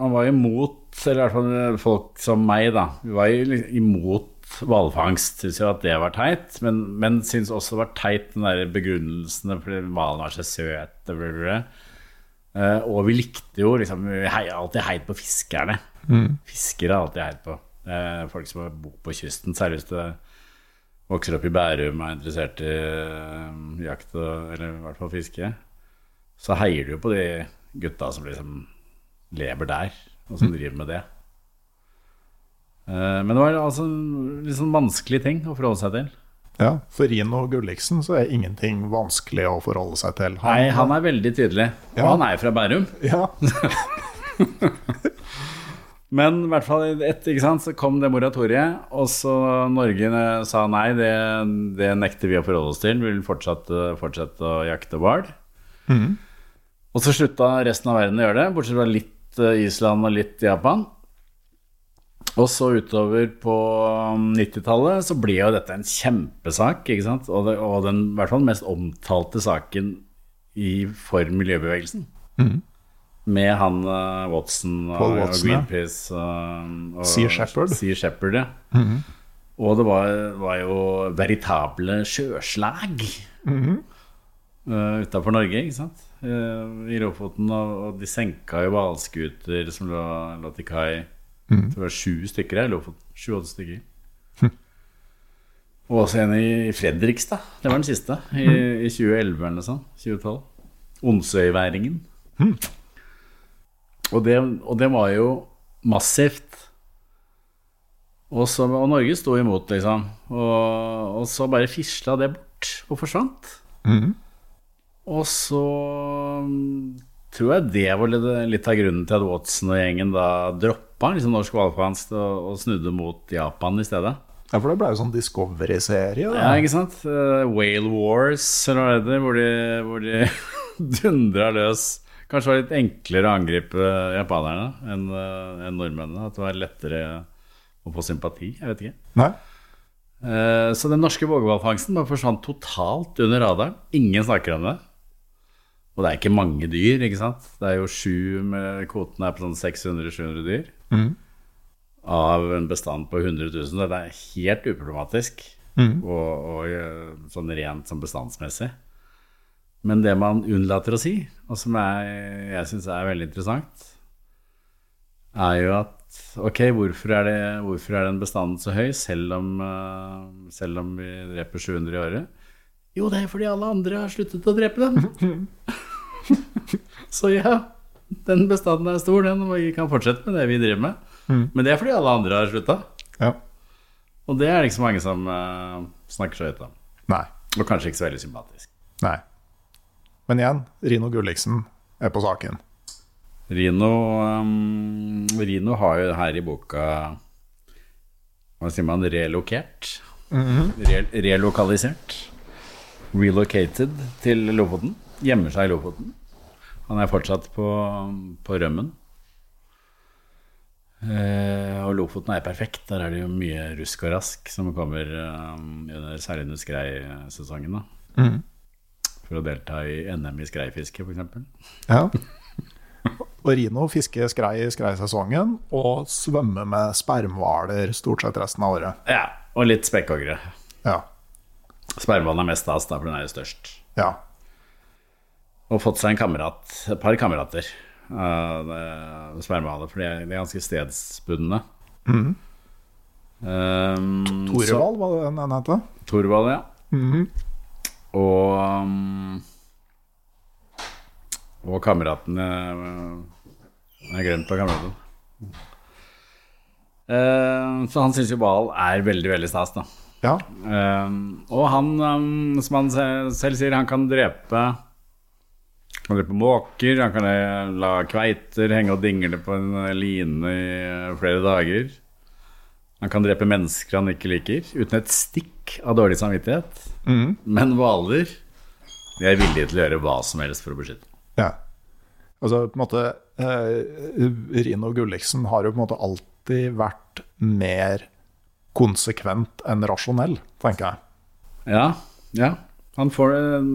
Man var jo imot eller i hvert fall folk som meg, da. Vi var imot hvalfangst. Syns jo at det var teit, men, men syns også det var teit den der begrunnelsen fordi hvalen var så søt. Eh, og vi likte jo liksom Vi har alltid heid på fiskerne. Fiskere har alltid heid på. Er folk som bor på kysten, du vokser opp i Bærum og er interessert i eh, jakt eller i hvert fall fiske. Så heier du jo på de gutta som liksom lever der, og som driver med det. Eh, men det var altså litt sånn vanskelig ting å forholde seg til. Ja, For Rino Gulliksen så er ingenting vanskelig å forholde seg til. Nei, han er veldig tydelig. Og Ja. han er fra Bærum. Ja, *laughs* *laughs* Men i hvert fall etter, ikke sant, så kom det moratoriet, og så Norge eh, sa nei, det, det nekter vi å forholde oss til. Vi vil fortsette, fortsette å jakte hval. Og så slutta resten av verden å gjøre det, bortsett fra litt eh, Island og litt Japan. Og så utover på 90-tallet så ble jo dette en kjempesak, ikke sant? Og, det, og den i hvert fall mest omtalte saken i, for miljøbevegelsen. Med han uh, Watson og, Watson, og. Greenpeace og, og Sea Shepherd. Sea Shepherd, ja. Og det var, var jo veritable sjøslag uh, utafor Norge, ikke sant? Eh, I Lofoten. Og, de senka jo hvalskuter som lå, lå til kai. Det var sju stykker her i Lofoten. Sju-åtte stykker. Og også en i Fredrikstad. Det var den siste. I, i 2011 eller noe sånt. 2012. Onsøyværingen. Og det, og det var jo massivt. Og, så, og Norge sto imot, liksom. Og, og så bare fisla det bort og forsvant. Og så mm, tror jeg det var litt, av grunnen til at Watson og gjengen da droppa liksom norsk hvalfangst og, og snudde mot Japan i stedet. Ja, for det ble jo sånn Discovery-serie. Ja, ikke sant? Uh, Whale Wars, eller hva det heter, hvor de, hvor de *laughs* dundra løs. Kanskje det var litt enklere å angripe japanerne enn eh, enn nordmennene. At det var lettere å få sympati. Jeg vet ikke. Nei? Eh, Så den norske vågehvalfangsten bare forsvant totalt under radaren. Ingen snakker om det. Og det er ikke mange dyr, ikke sant. Det er jo sju med Kvoten er på sånn 600-700 dyr. Av en bestand på 100 000. så Det er helt uproblematisk. Og, og eh, sånn rent sånn bestandsmessig. Men det man unnlater å si, og som er, jeg syns er veldig interessant, er jo at ok, hvorfor er, det, hvorfor er den bestanden så høy, selv om, eh, selv om vi dreper 700 i året? Jo, det er fordi alle andre har sluttet å drepe dem. *laughs* så ja, den bestanden er stor, den, og vi kan fortsette med det vi driver med. Men det er fordi alle andre har slutta. Ja. Og det er det ikke så mange som uh, snakker så høyt om. Nei. Og kanskje ikke så veldig sympatisk. Nei. Men igjen, Rino Gulliksen er på saken. Rino, um, Rino har jo her i boka Hva sier man? Relokert? Re relokalisert? Relocated til Lofoten. Gjemmer seg i Lofoten. Han er fortsatt på, på rømmen. Eh, og Lofoten er perfekt. Der er det jo mye rusk og rask som kommer um, særlig under skreisesongen. Mm. For å delta i NM i skreifiske, f.eks. Ja. *laughs* Og Rino fisker skrei i skreisesongen og svømmer med spermhvaler stort sett resten av året. Ja, og litt spekkhoggere. Ja. Spermhvalen er mest stas, da, for den er jo størst. ja. Og fått seg en kamerat, et par kamerater av uh, spermhvaler, for de er, de er ganske stedsbundne. Um, Torvald, var det den het? Torvald, ja. Og um, Og kameratene Jeg har glemt av kameraten. Uh, så han syns jo hval er veldig, veldig stas, da. Ja. Um, og han, um, som han se- selv sier, han kan drepe Han kan drepe måker, han kan eh, la kveiter henge og dingle på en eh, line i eh, flere dager. Han kan drepe mennesker han ikke liker, uten et stikk av dårlig samvittighet. Men hvaler de er villige til å gjøre hva som helst for å beskytte. ja. Altså, på en måte eh, Rino Gulliksen har jo på en måte alltid vært mer konsekvent enn rasjonell, tenker jeg. Ja, ja. Han får eh,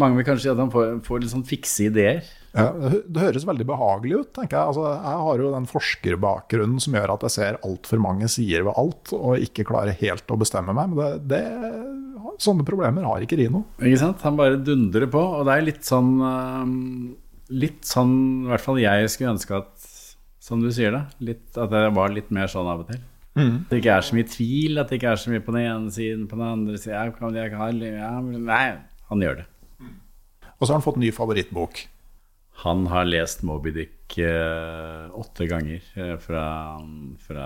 Mange vil kanskje si at han får, får litt sånn fikse ideer. Ja, det høres veldig behagelig ut, tenker jeg. Altså, jeg har jo den forskerbakgrunnen som gjør at jeg ser altfor mange sider ved alt, og ikke klarer helt å bestemme meg. Men det, det, sånne problemer har ikke Rino. Ikke sant? Han bare dundrer på, og det er litt sånn eh, litt sånn I hvert fall jeg skulle ønske at Som du sier, det, Litt, at det var litt mer sånn av og til. At det ikke er så mye tvil, at det ikke er så mye på den ene siden, på den andre siden jeg kan, jeg kan, jeg, Nei, han gjør det. Og så har han fått en ny favorittbok. Han har lest Moby Dick eh, åtte ganger eh, fra, fra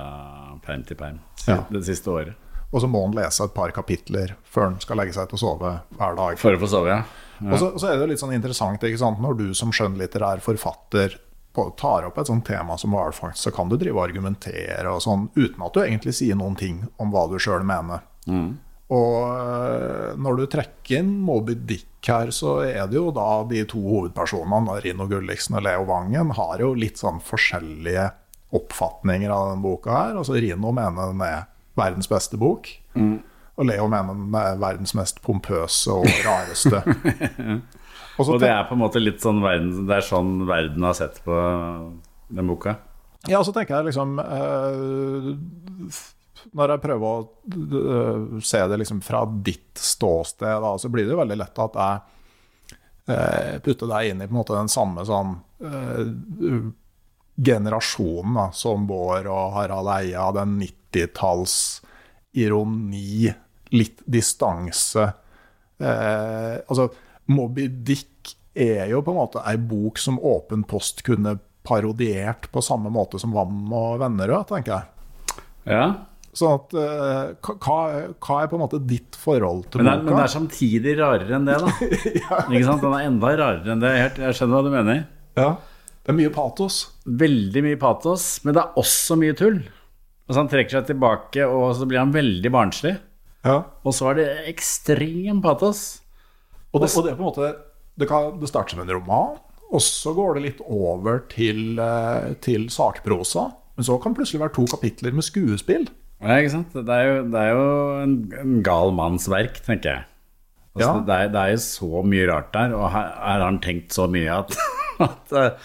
perm til perm Ja. det siste året. Og så må han lese et par kapitler før han skal legge seg til å sove hver dag. For å få sove, ja. Og så, så er det jo litt sånn interessant når du som skjønnlitterær forfatter tar opp et sånt tema som hvalfangst, så kan du drive og argumentere og sånn uten at du egentlig sier noen ting om hva du sjøl mener. Og øh, når du trekker inn Moby Dick her, så er det jo da de to hovedpersonene, Rino Gulliksen og Leo Vangen, har jo litt sånn forskjellige oppfatninger av denne boka her. Altså Rino mener den er verdens beste bok. Og Leo mener den er verdens mest pompøse og rareste. *laughs* Og Og det er på en måte litt sånn verden, Det er sånn verden har sett på den boka. Ja, og så tenker jeg liksom eh, Når jeg prøver å eh, se det liksom fra ditt ståsted, da, så blir det jo veldig lett at jeg eh, putter deg inn i på en måte den samme sånn eh, generasjonen da, som Bård og Harald Eia, den 90-talls ironi, litt distanse. Eh, altså, Moby Dick er jo på en måte ei bok som Åpen post kunne parodiert på samme måte som Vam og Vennerød, tenker jeg. Ja, Sånn at uh, hva, hva er på en måte ditt forhold til men det, er, men det er samtidig rarere enn det, da. *laughs* Ikke sant? Den er enda rarere enn det. Jeg, jeg skjønner hva du mener. Ja, det er mye patos. Veldig mye patos, men det er også mye tull. Altså Han trekker seg tilbake, og så blir han veldig barnslig. Ja. Og så er det ekstrem patos. Og det, og det på en måte det, kan, det starter som en roman, og så går det litt over til, eh, til sakprosa. Men så kan det plutselig være to kapitler med skuespill. Ja, ikke sant? Det er jo, det er jo en, en gal manns verk, tenker jeg. Altså, Ja. det, er, det er jo så mye rart der, og her, her har han tenkt så mye at, *laughs* at det har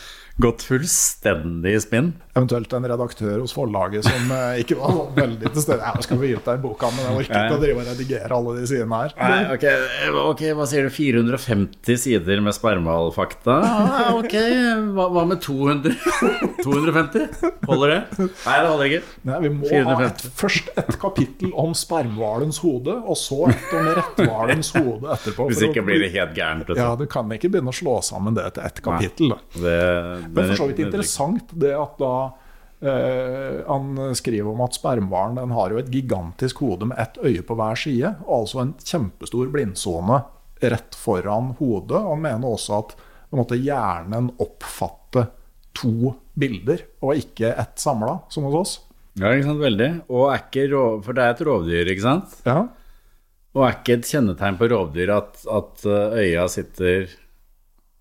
gått fullstendig i spinn. Eventuelt en redaktør hos forlaget som eh, ikke var *laughs* veldig til stede. Ja, skal vi gi ut den boka, men jeg orker ikke å drive og redigere alle de sidene her. Nei, ok, ok, hva sier du? 450 sider med spermalfakta? Ah, *laughs* ok, hva, hva med 200? 250? *laughs* Holder det? Nei, det holder ikke. Nei, vi må ha et, først et kapittel om spermhvalens hode, og så et om retthvalens hode etterpå. Hvis å- ikke blir det helt gærent. Ja, du kan ikke begynne å slå sammen det til ett kapittel. Det, Det, Men for så vidt interessant det at da Han skriver om at spermhvalen har jo et gigantisk hode med ett øye på hver side, og altså en kjempestor blindsone rett foran hodet. Og han mener også at måte, hjernen oppfatter to bilder, og ikke ett samla, som hos oss. Ja, ikke sant, veldig. Og er ikke rov, for det er et rovdyr, ikke sant? Ja, Og er ikke et kjennetegn på rovdyr at, at uh, øya sitter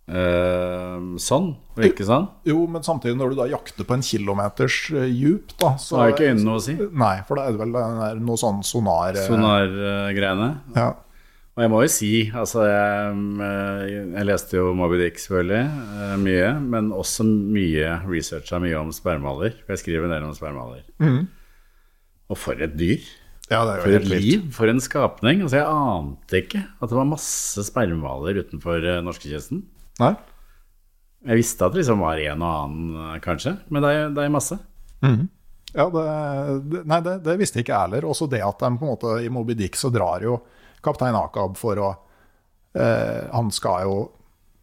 uh, sånn, og ikke sånn? Jo, men samtidig, når du da jakter på en kilometers eh, djup, da Så har ikke øynene noe å si. Nei, for da er det vel der, noe sånn sonar... eh, Sonar-greiene. Ja. Og jeg må jo si, altså jeg, eh, jeg leste jo Moby Dick selvfølgelig, eh, mye, men også mye researcha mye om spermhaler. For jeg skriver en del om spermhaler. Og for et dyr! ja, For et liv! For en skapning! Altså Jeg ante ikke at det var masse spermhaler utenfor eh, norskekysten. Nei? Jeg visste at det liksom var en og annen, kanskje, men det er, det er masse. Ja, det, det, nei, det, det visste ikke jeg heller. Også det at de på en måte i Moby Dick så drar jo kaptein Akab for å eh, Han skal jo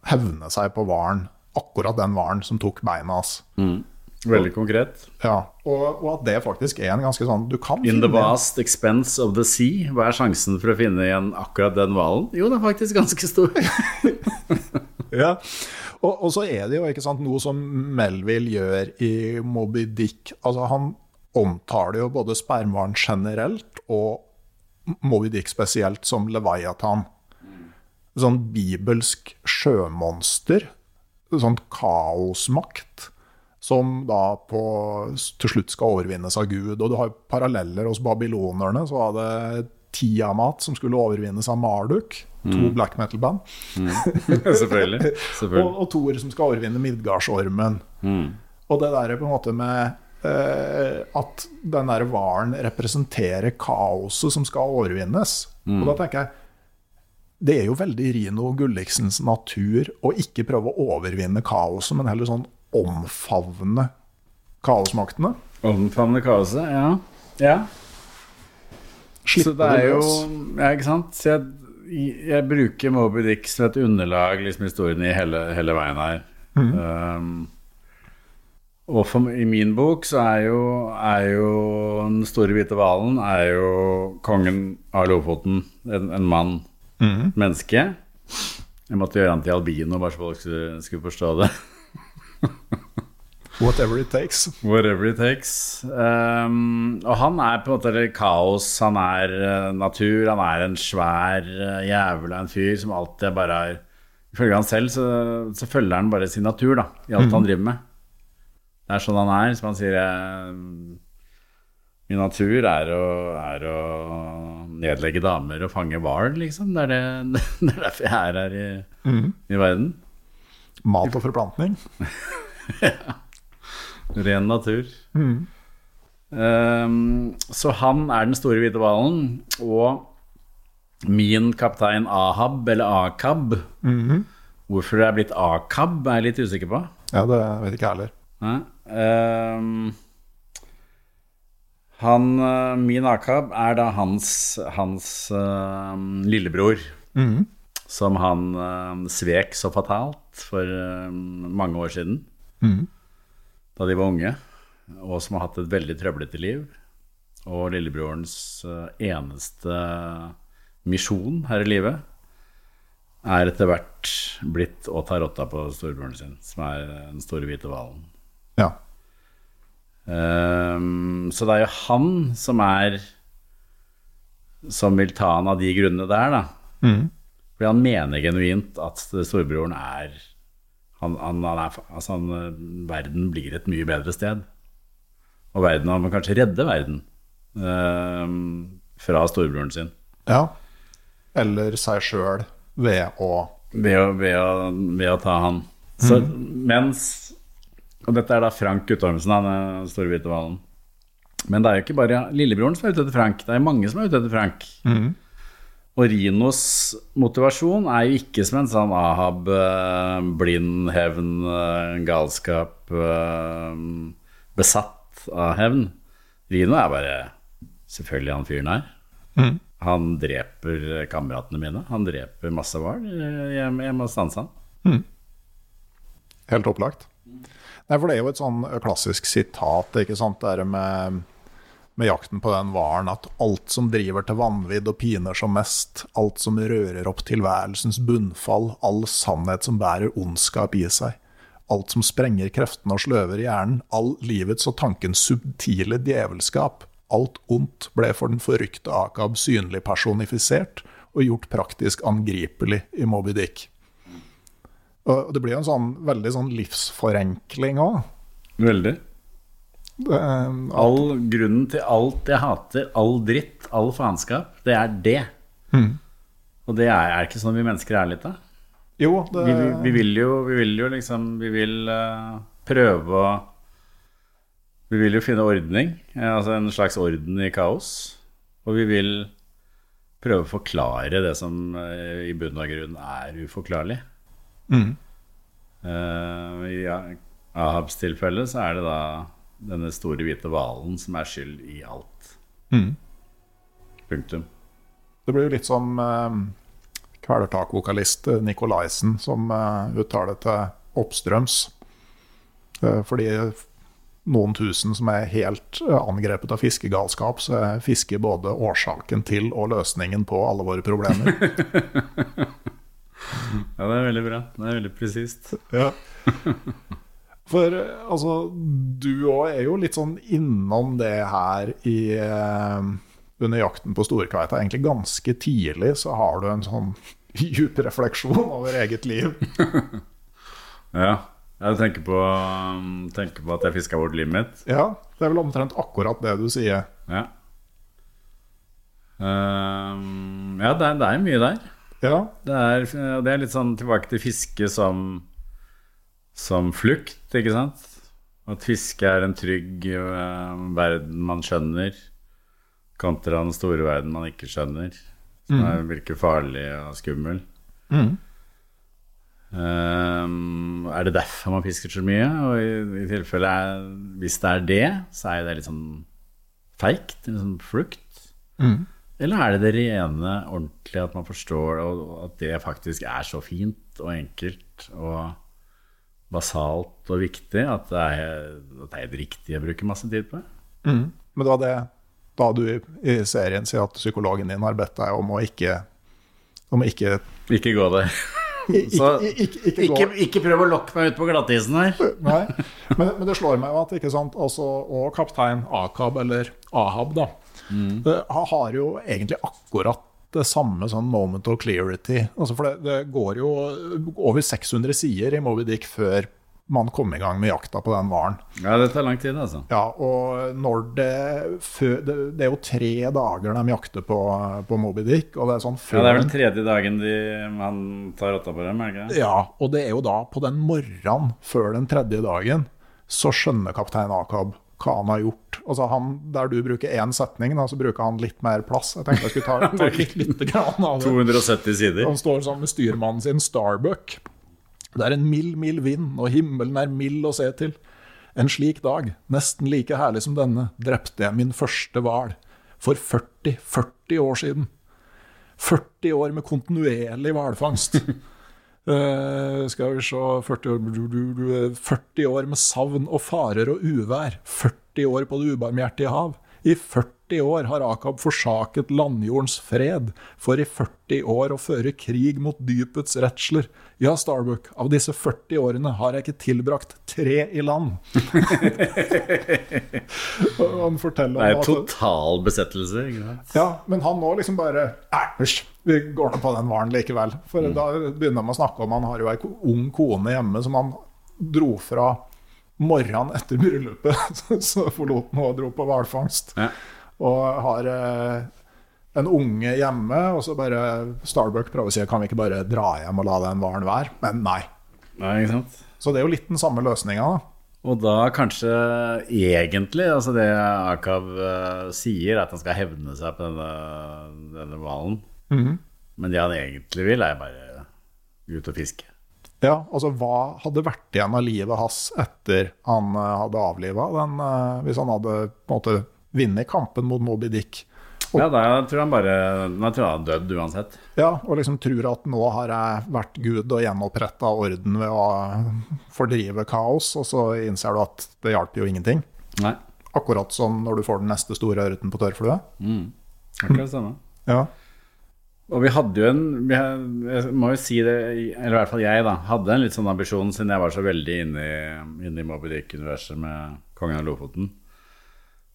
hevne seg på hvalen, akkurat den hvalen som tok beina hans. Veldig konkret. Ja, og, og at det faktisk er en ganske sånn Du kan In the vast expense of the sea, hva er sjansen for å finne igjen akkurat den hvalen? Jo, det er faktisk ganske stor. *laughs* *laughs* Ja. Og, og så er det jo sant, noe som Melville gjør i Moby Dick. Altså, han omtaler jo både spermhvalen generelt og Moby Dick spesielt som Leviathan. Sånn bibelsk sjømonster. Sånn kaosmakt. Som da på, til slutt skal overvinnes av Gud. Og du har paralleller hos babylonerne. Så var det Tiamat som skulle overvinnes av Marduk. To black metal-band. *laughs* *laughs* Selvfølgelig. Selvfølgelig. Og, og Thor som skal overvinne Midgardsormen. Og det der på en måte med eh, at den der hvalen representerer kaoset som skal overvinnes. Og da tenker jeg det er jo veldig Rino Gulliksens natur å ikke prøve å overvinne kaoset, men heller sånn omfavne kaosmaktene. Omfavne kaoset, ja. ja. Slippe Så det er jo. Ja, ikke sant. Så jeg, jeg bruker Moby Dick som et underlag, liksom historien i hele, hele veien her. Um, og for, i min bok så er jo, er jo Den store hvite hvalen er jo kongen av Lofoten. En, en mann. Menneske. Jeg måtte gjøre han til albino, bare så folk skulle, skulle forstå det. *laughs* Whatever it takes. Whatever it takes. Um, og han er på en måte kaos, han er uh, natur, han er en svær uh, jævel av en fyr som alltid bare har Ifølge han selv så, så følger han bare sin natur da, i alt han driver med. Det er sånn han er. Som han sier eh, Min natur er å, er å nedlegge damer og fange hval, liksom. Det er, det, *laughs* det er derfor jeg er her i, i verden. Mat og forplantning. *laughs* Ren natur. Ehm, så han er den store hvite hvalen, og min kaptein Ahab, eller Akab Hvorfor det er blitt Akab, er jeg litt usikker på. Ja, det vet ikke jeg heller. Ehm, han, eh, min Akab er da hans, hans uh, lillebror, som han uh, svek så fatalt for uh, mange år siden da de var unge, og som har hatt et veldig trøblete liv. Og lillebrorens eh, eneste misjon her i livet er etter hvert blitt å ta rotta på storebroren sin, som er den store hvite hvalen. Ja. Um, så det er jo han som er Som vil ta han av de grunnene der, da. Fordi han mener genuint at storebroren er han, han, han er, altså eh, Verden blir et mye bedre sted. Og verden, han må kanskje redde verden eh, fra storebroren sin. ja. Eller seg sjøl ved å Ved å, ved å, ved å ta han. Så mens Og dette er da Frank Guttormsen, han store hvite hvalen. Men det er jo ikke bare lillebroren som er ute etter Frank, det er mange som er ute etter Frank. Og Rinos motivasjon er jo ikke som en sånn Ahab, eh, blind hevn, eh, galskap, eh, besatt av hevn. Rino er bare selvfølgelig han fyren her. Han dreper kameratene mine. Han dreper masse hval. Jeg, jeg må stanse han. Helt opplagt. Nei, for det er jo et sånn klassisk sitat, ikke sant, det der med, med jakten på den hvalen, at alt som driver til vanvidd og piner som mest, alt som rører opp tilværelsens bunnfall, all sannhet som bærer ondskap i seg, alt som sprenger kreftene og sløver hjernen, all livets og tankens subtile djevelskap, alt ondt ble for den forrykte Akab synlig personifisert og gjort praktisk angripelig i Moby Dick. Og det blir jo en sånn veldig sånn livsforenkling òg. Veldig. All grunnen til alt jeg hater, all dritt, all faenskap, det er det. Og det er, er ikke sånn vi mennesker er litt, da? Jo, det, Vi, vi, vi, vil jo, vi vil jo liksom Vi vil uh, prøve å Vi vil jo finne ordning, eh, altså en slags orden i kaos. Og vi vil prøve å forklare det som uh, i bunn og grunn er uforklarlig. Eh, I Ahabs tilfelle så er det da denne store hvite hvalen som er skyld i alt. Punktum. det blir jo litt som eh, kvelertakvokalist eh, Nikolaisen som eh, uttaler til oppstrøms. Eh, fordi noen tusen som er helt eh, angrepet av fiskegalskap, så er fiske både årsaken til og løsningen på alle våre problemer. *laughs* Ja, det er veldig bra. Det er veldig presist. Ja. *laughs* For eh, altså, du òg er jo litt sånn innom det her i eh, Under jakten på storkveita. Egentlig ganske tidlig så har du en sånn *laughs* djup refleksjon over eget liv. *laughs* Ja. Jeg tenker på, um, tenker på at jeg fiska bort livet mitt. Ja, det er vel omtrent akkurat det du sier. Ja. Um, ja, det er, det er mye der. Ja, Det er, det er litt sånn tilbake til fiske som, som flukt, ikke sant? At fiske er en trygg eh, verden man skjønner, kontra den store verden man ikke skjønner. som er, virker farlig og skummel. Mm. Um, er det derfor man fisker så mye? Og i, i tilfelle er, hvis det er det, så er det litt sånn feigt, litt sånn flukt. Mm. Eller er det det rene, ordentlige, at man forstår og, og at det faktisk er så fint og enkelt og basalt og viktig at det er, at det er riktig jeg bruker masse tid på? Mm. Men det var det da du i, serien sier at psykologen din har bedt deg om å ikke om å ikke, Ikke gå der. *laughs* Så ikke, ikke, ikke ikke, ikke prøv å lokke meg ut på glattisen her. *laughs* Nei, men, men det slår meg jo at ikke sant, altså, og kaptein Akab, eller Ahab, da, mm. har jo egentlig akkurat det samme sånn moment of clarity. Altså, for det, det går jo over 600 sider i Moby Dick før man kom i gang med jakta på den hvalen. Ja, det tar lang tid, altså. Ja, og når det, før, det Det er jo tre dager de jakter på, på Moby Dick, og det er sånn Ja, Det er vel tredje dagen de, man tar rotta på dem, er det ikke? Ja, og det er jo da på den morgenen før den tredje dagen, så skjønner kaptein Akab hva han har gjort. Altså han, Der du bruker én setning, da, så bruker han litt mer plass. Jeg tenkte jeg skulle ta, *laughs* ta litt, litt grann av det. 270 sider. Han står sammen med styrmannen sin, Starbuck. Det er en mild, mild vind, og himmelen er mild å se til. En slik dag, nesten like herlig som denne, drepte jeg min første hval. For 40-40 år siden. 40 år med kontinuerlig hvalfangst. Eh, skal vi se 40 år, 40 år med savn og farer og uvær. 40 år på det ubarmhjertige hav. I 40 år har Akab forsaket landjordens fred, for i 40 år å føre krig mot dypets redsler. Ja, Starbuck, av disse 40 årene har jeg ikke tilbrakt tre i land. *laughs* Han forteller Det er om at total besettelse. ja, men han nå liksom bare Æsj, vi går nå på den varen likevel. For Mm. da begynner de å snakke om Han har jo ei ung kone hjemme som han dro fra morgenen etter bryllupet. Så- *laughs* Så forlot han og dro på hvalfangst. Ja. Og har eh, en unge hjemme, og så bare Starbuck prøver å si kan vi ikke bare dra hjem og la den varen være. Men nei. nei? Så det er jo litt den samme løsninga. Og da kanskje egentlig altså det Akav eh, sier, at han skal hevne seg på denne, denne hvalen. Men det han egentlig vil, er bare ut og fiske. Ja, altså Hva hadde vært igjen av livet hans etter han eh, hadde avliva den, eh, hvis han hadde på en måte vunnet kampen mot Moby Dick? Ja, da tror han bare Da tror han er dødd uansett. Ja, og liksom tror at nå har jeg vært Gud og gjenoppretta orden ved å fordrive kaos, og så innser du at det hjalp jo ingenting. Nei. Akkurat som når du får den neste store ørreten på tørrflue. Akkurat det samme. Ja. Og vi hadde jo en Jeg må jo si det, eller i hvert fall jeg, da, hadde en litt sånn ambisjon, siden jeg var så veldig inne i, inne i Moby Dick-universet med Kongen av Lofoten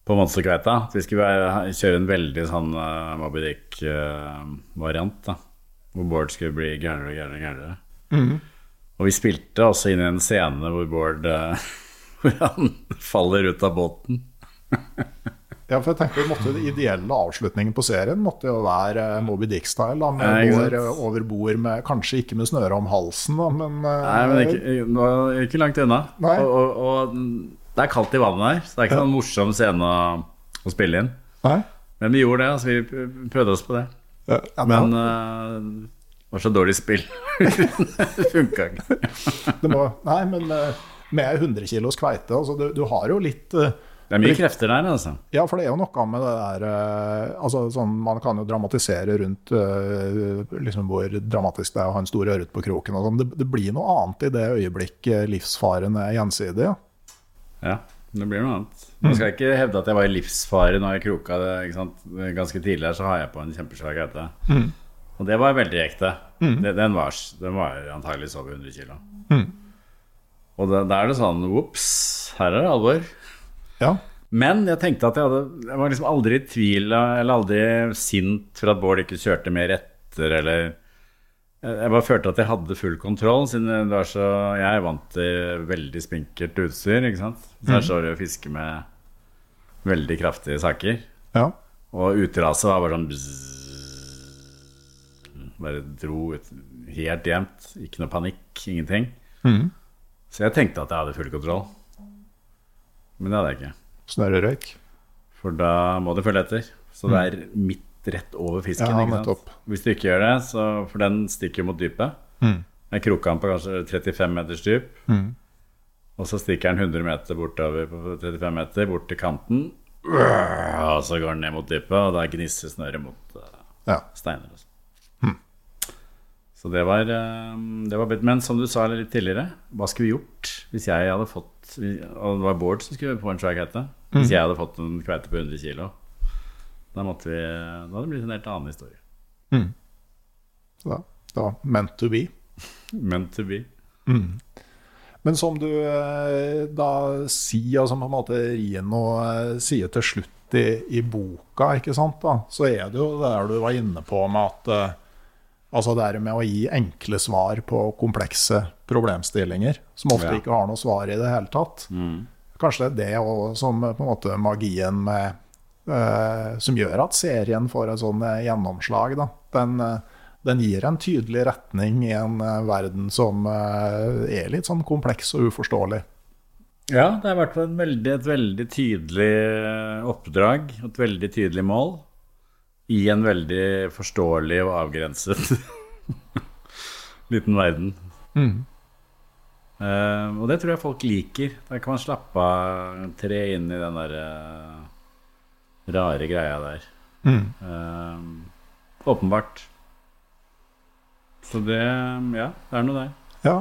på Monsterkveita. Så vi skulle kjøre en veldig sånn uh, Moby Dick-variant, da. Hvor Bård skulle bli gærnere og gærnere. gærnere. Og vi spilte også inn i en scene hvor Bård uh, *laughs* Hvor han faller ut av båten. Ja, for jeg tenkte måtte Den ideelle avslutningen på serien måtte jo være uh, Moby Dick-style. da, Ja, Med eh, over bord, med, kanskje ikke med snøre om halsen, da, men, uh, Nei, men ikke, nå, ikke langt unna. Nei. Og, og, og det er kaldt i vannet her, så det er ikke noen morsom scene å, å spille inn. Nei? Men vi gjorde det, altså vi prøvde oss på det. Ja, Men men uh, det var så dårlig spill. *laughs* det funka ikke. det må, nei, men eh, med 100 kilos kveite altså, du, du har jo litt uh, Det er mye krefter der, altså. Ja, for det er jo noe med det der altså, sånn, Man kan jo dramatisere rundt liksom hvor dramatisk det er å ha en stor ørret på kroken. Og sånn. det, det blir noe annet i det øyeblikket livsfaren er gjensidig. Ja. Ja, det blir noe annet. Nå skal jeg ikke hevde at jeg var i livsfare når jeg kroka det. Ikke sant? Ganske tidlig her så har jeg på en kjempesvær gaute. Og det var veldig ekte. Det, den, var, den var antakeligvis over 100 kilo. Og da, da er det sånn Ops, her er det alvor. ja. Men jeg tenkte at jeg hadde Jeg var liksom aldri i tvil eller aldri sint for at Bård ikke kjørte mer etter, eller Jeg bare følte at jeg hadde full kontroll, siden så Jeg er vant til veldig spinkelt utstyr, ikke sant. Så her står det og fisker med veldig kraftige saker. ja. Og uteraset var bare sånn bzzz, Bare dro ut helt jevnt. Ikke noe panikk, ingenting. Så jeg tenkte at jeg hadde full kontroll. Men det hadde jeg ikke. Snørrerøyk. For da må det følge etter. Så det er midt rett over fisken. Ja, nettopp. Hvis du ikke gjør det, så, for den stikker mot dypet. Mm. Jeg krokka den på kanskje 35 meters dyp. Og så stikker den 100 meter bortover på 35 meter, bort til kanten. Og så går den ned mot dypet, og da gnisser snøret mot uh, Ja. steiner. Altså. Så det var, eh, det var Men som du sa litt tidligere, hva skulle vi gjort hvis jeg hadde fått Og det var Bård som skulle få en svær kveite. Hvis jeg hadde fått en kveite på 100 kg. Da, måtte vi, da hadde det blitt en helt annen historie. Ja, da, da meant to be. *laughs* Meant to be. Men som du eh, da sier, Altså som på en måte Rino eh, sier til slutt i, i boka, ikke sant, da, så er det jo det der du var inne på med at eh, Altså det er med å gi enkle svar på komplekse problemstillinger, som ofte Ja. ikke har noe svar i det hele tatt. Kanskje det er det også som på en måte magien med Som gjør at serien får et sånn eh, gjennomslag. Da. Den, eh, den gir en tydelig retning i en eh, verden som eh, er litt sånn kompleks og uforståelig. Ja, det er i hvert fall en veldig, et veldig tydelig eh, oppdrag. Et veldig tydelig mål. I en veldig forståelig og avgrenset *laughs* liten verden. Eh, og det tror jeg folk liker. Da kan man slappe av, tre inn i den der eh, rare greia der. Eh, åpenbart. Så det Ja, det er noe der. Ja.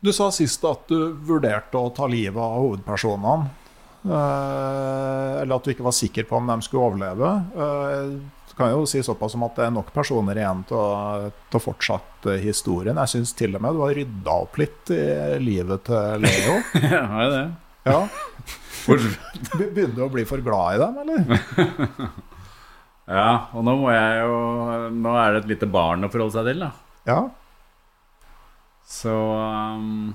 Du sa sist at du vurderte å ta livet av hovedpersonene. Uh, eller at du ikke var sikker på om de skulle overleve. Uh, kan kan jo si såpass som at det er nok personer igjen til å, til å fortsette historien. Jeg syns til og med du har rydda opp litt i livet til Leo. *laughs* ja, det? Ja. Begynner du å bli for glad i dem, eller? *laughs* Ja, og nå må jeg jo Nå er det et lite barn å forholde seg til, da. Ja. Så um,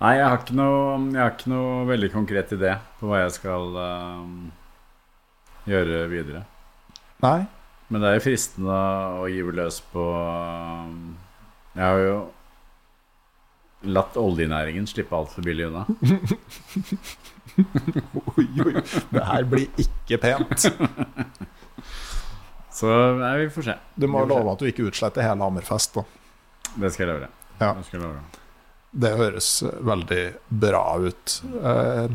Nei, jeg har, ikke noe, jeg har ikke noe veldig konkret idé på hva jeg skal um, gjøre videre. Nei. Men det er jo fristende å gyve løs på um, Jeg har jo latt oljenæringen slippe altfor billig unna. *laughs* Oi, oi. Det her blir ikke pent. *laughs* Så nei, vi får se. Du må love at du ikke utsletter hele Hammerfest. Da. Det skal jeg love. Ja. Det skal jeg love. Det høres veldig bra ut. Eh,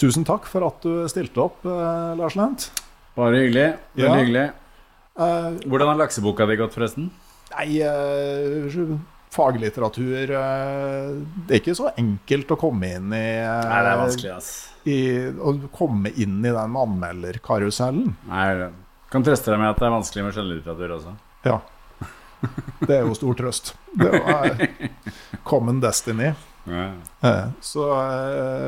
tusen takk for at du stilte opp, eh, Lars Lent. Bare hyggelig. Veldig Ja. hyggelig. Eh, Hvordan har lakseboka di gått, forresten? nei, eh, faglitteratur eh, Det er ikke så enkelt å komme inn i, eh, Nei, det er vanskelig, ass. i Å komme inn i den anmelderkarusellen. Nei, jeg kan trøste deg med at det er vanskelig med skjønnlitteratur også. Ja. Det er jo stor trøst. Det er common destiny. Ja. Eh, Så,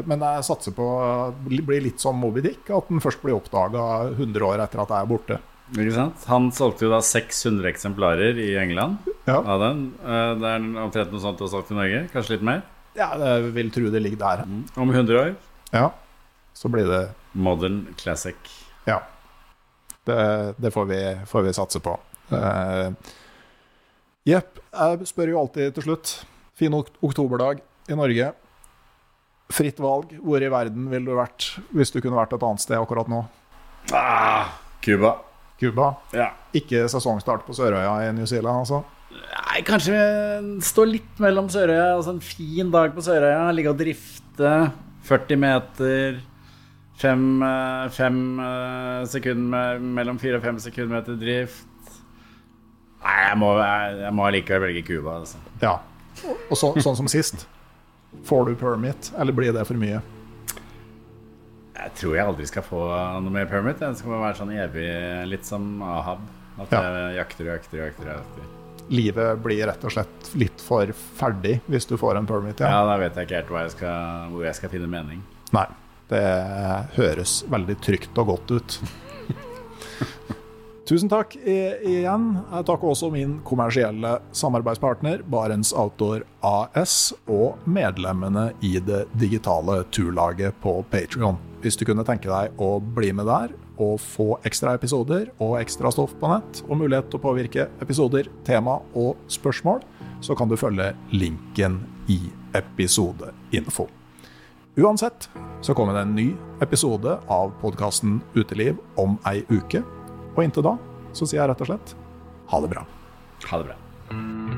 men jeg satser på å bli litt som Moby Dick, at den først blir oppdaga 100 år etter at jeg er borte. Ikke sant? Han solgte jo da 600 eksemplarer i England Ja, av den. Eh, Det er omtrent noe sånt du har solgt i Norge. Kanskje litt mer. ja jeg vil tro det ligger der. Om 100 år. Ja, Så blir det Modern classic. Ja. Det, det får, vi, får vi satse på. Jepp. Jepp. jeg spør jo alltid til slutt. Fin ok oktoberdag i Norge. Fritt valg. Hvor i verden ville du vært hvis du kunne vært et annet sted akkurat nå? Ah, Cuba. Cuba. Ja. Ikke sesongstart på Sørøya i New Zealand, altså? Nei, kanskje vi står litt mellom Sørøya. Altså en fin dag på Sørøya. Ligge og drifte. 40 meter. Fem, eh, fem eh, sekunder mellom fire og fem sekundmeter drift. Nei, jeg må, jeg, jeg må allikevel velge Cuba. Altså. Ja. Og så, sånn som sist. Får du permit, eller blir det for mye? Jeg tror jeg aldri skal få noe mer permit. Det skal være sånn evig, litt som Ahab. At Ja. jeg jakter og jakter og jakter. og jakter. Livet blir rett og slett litt for ferdig hvis du får en permit. Ja, Ja. da vet jeg ikke helt jeg skal, hvor jeg skal finne mening. Nei. Det høres veldig trygt og godt ut. *laughs* Tusen takk igjen. Jeg takker også min kommersielle samarbeidspartner Barents Outdoor AS og medlemmene i det digitale turlaget på Patrion. Hvis du kunne tenke deg å bli med der og få ekstra episoder og ekstra stoff på nett, og mulighet til å påvirke episoder, tema og spørsmål, så kan du følge linken i episodeinfo. Uansett så kommer det en ny episode av podkasten Uteliv om ei uke. Og inntil da så sier jeg rett og slett ha det bra. Ha det bra.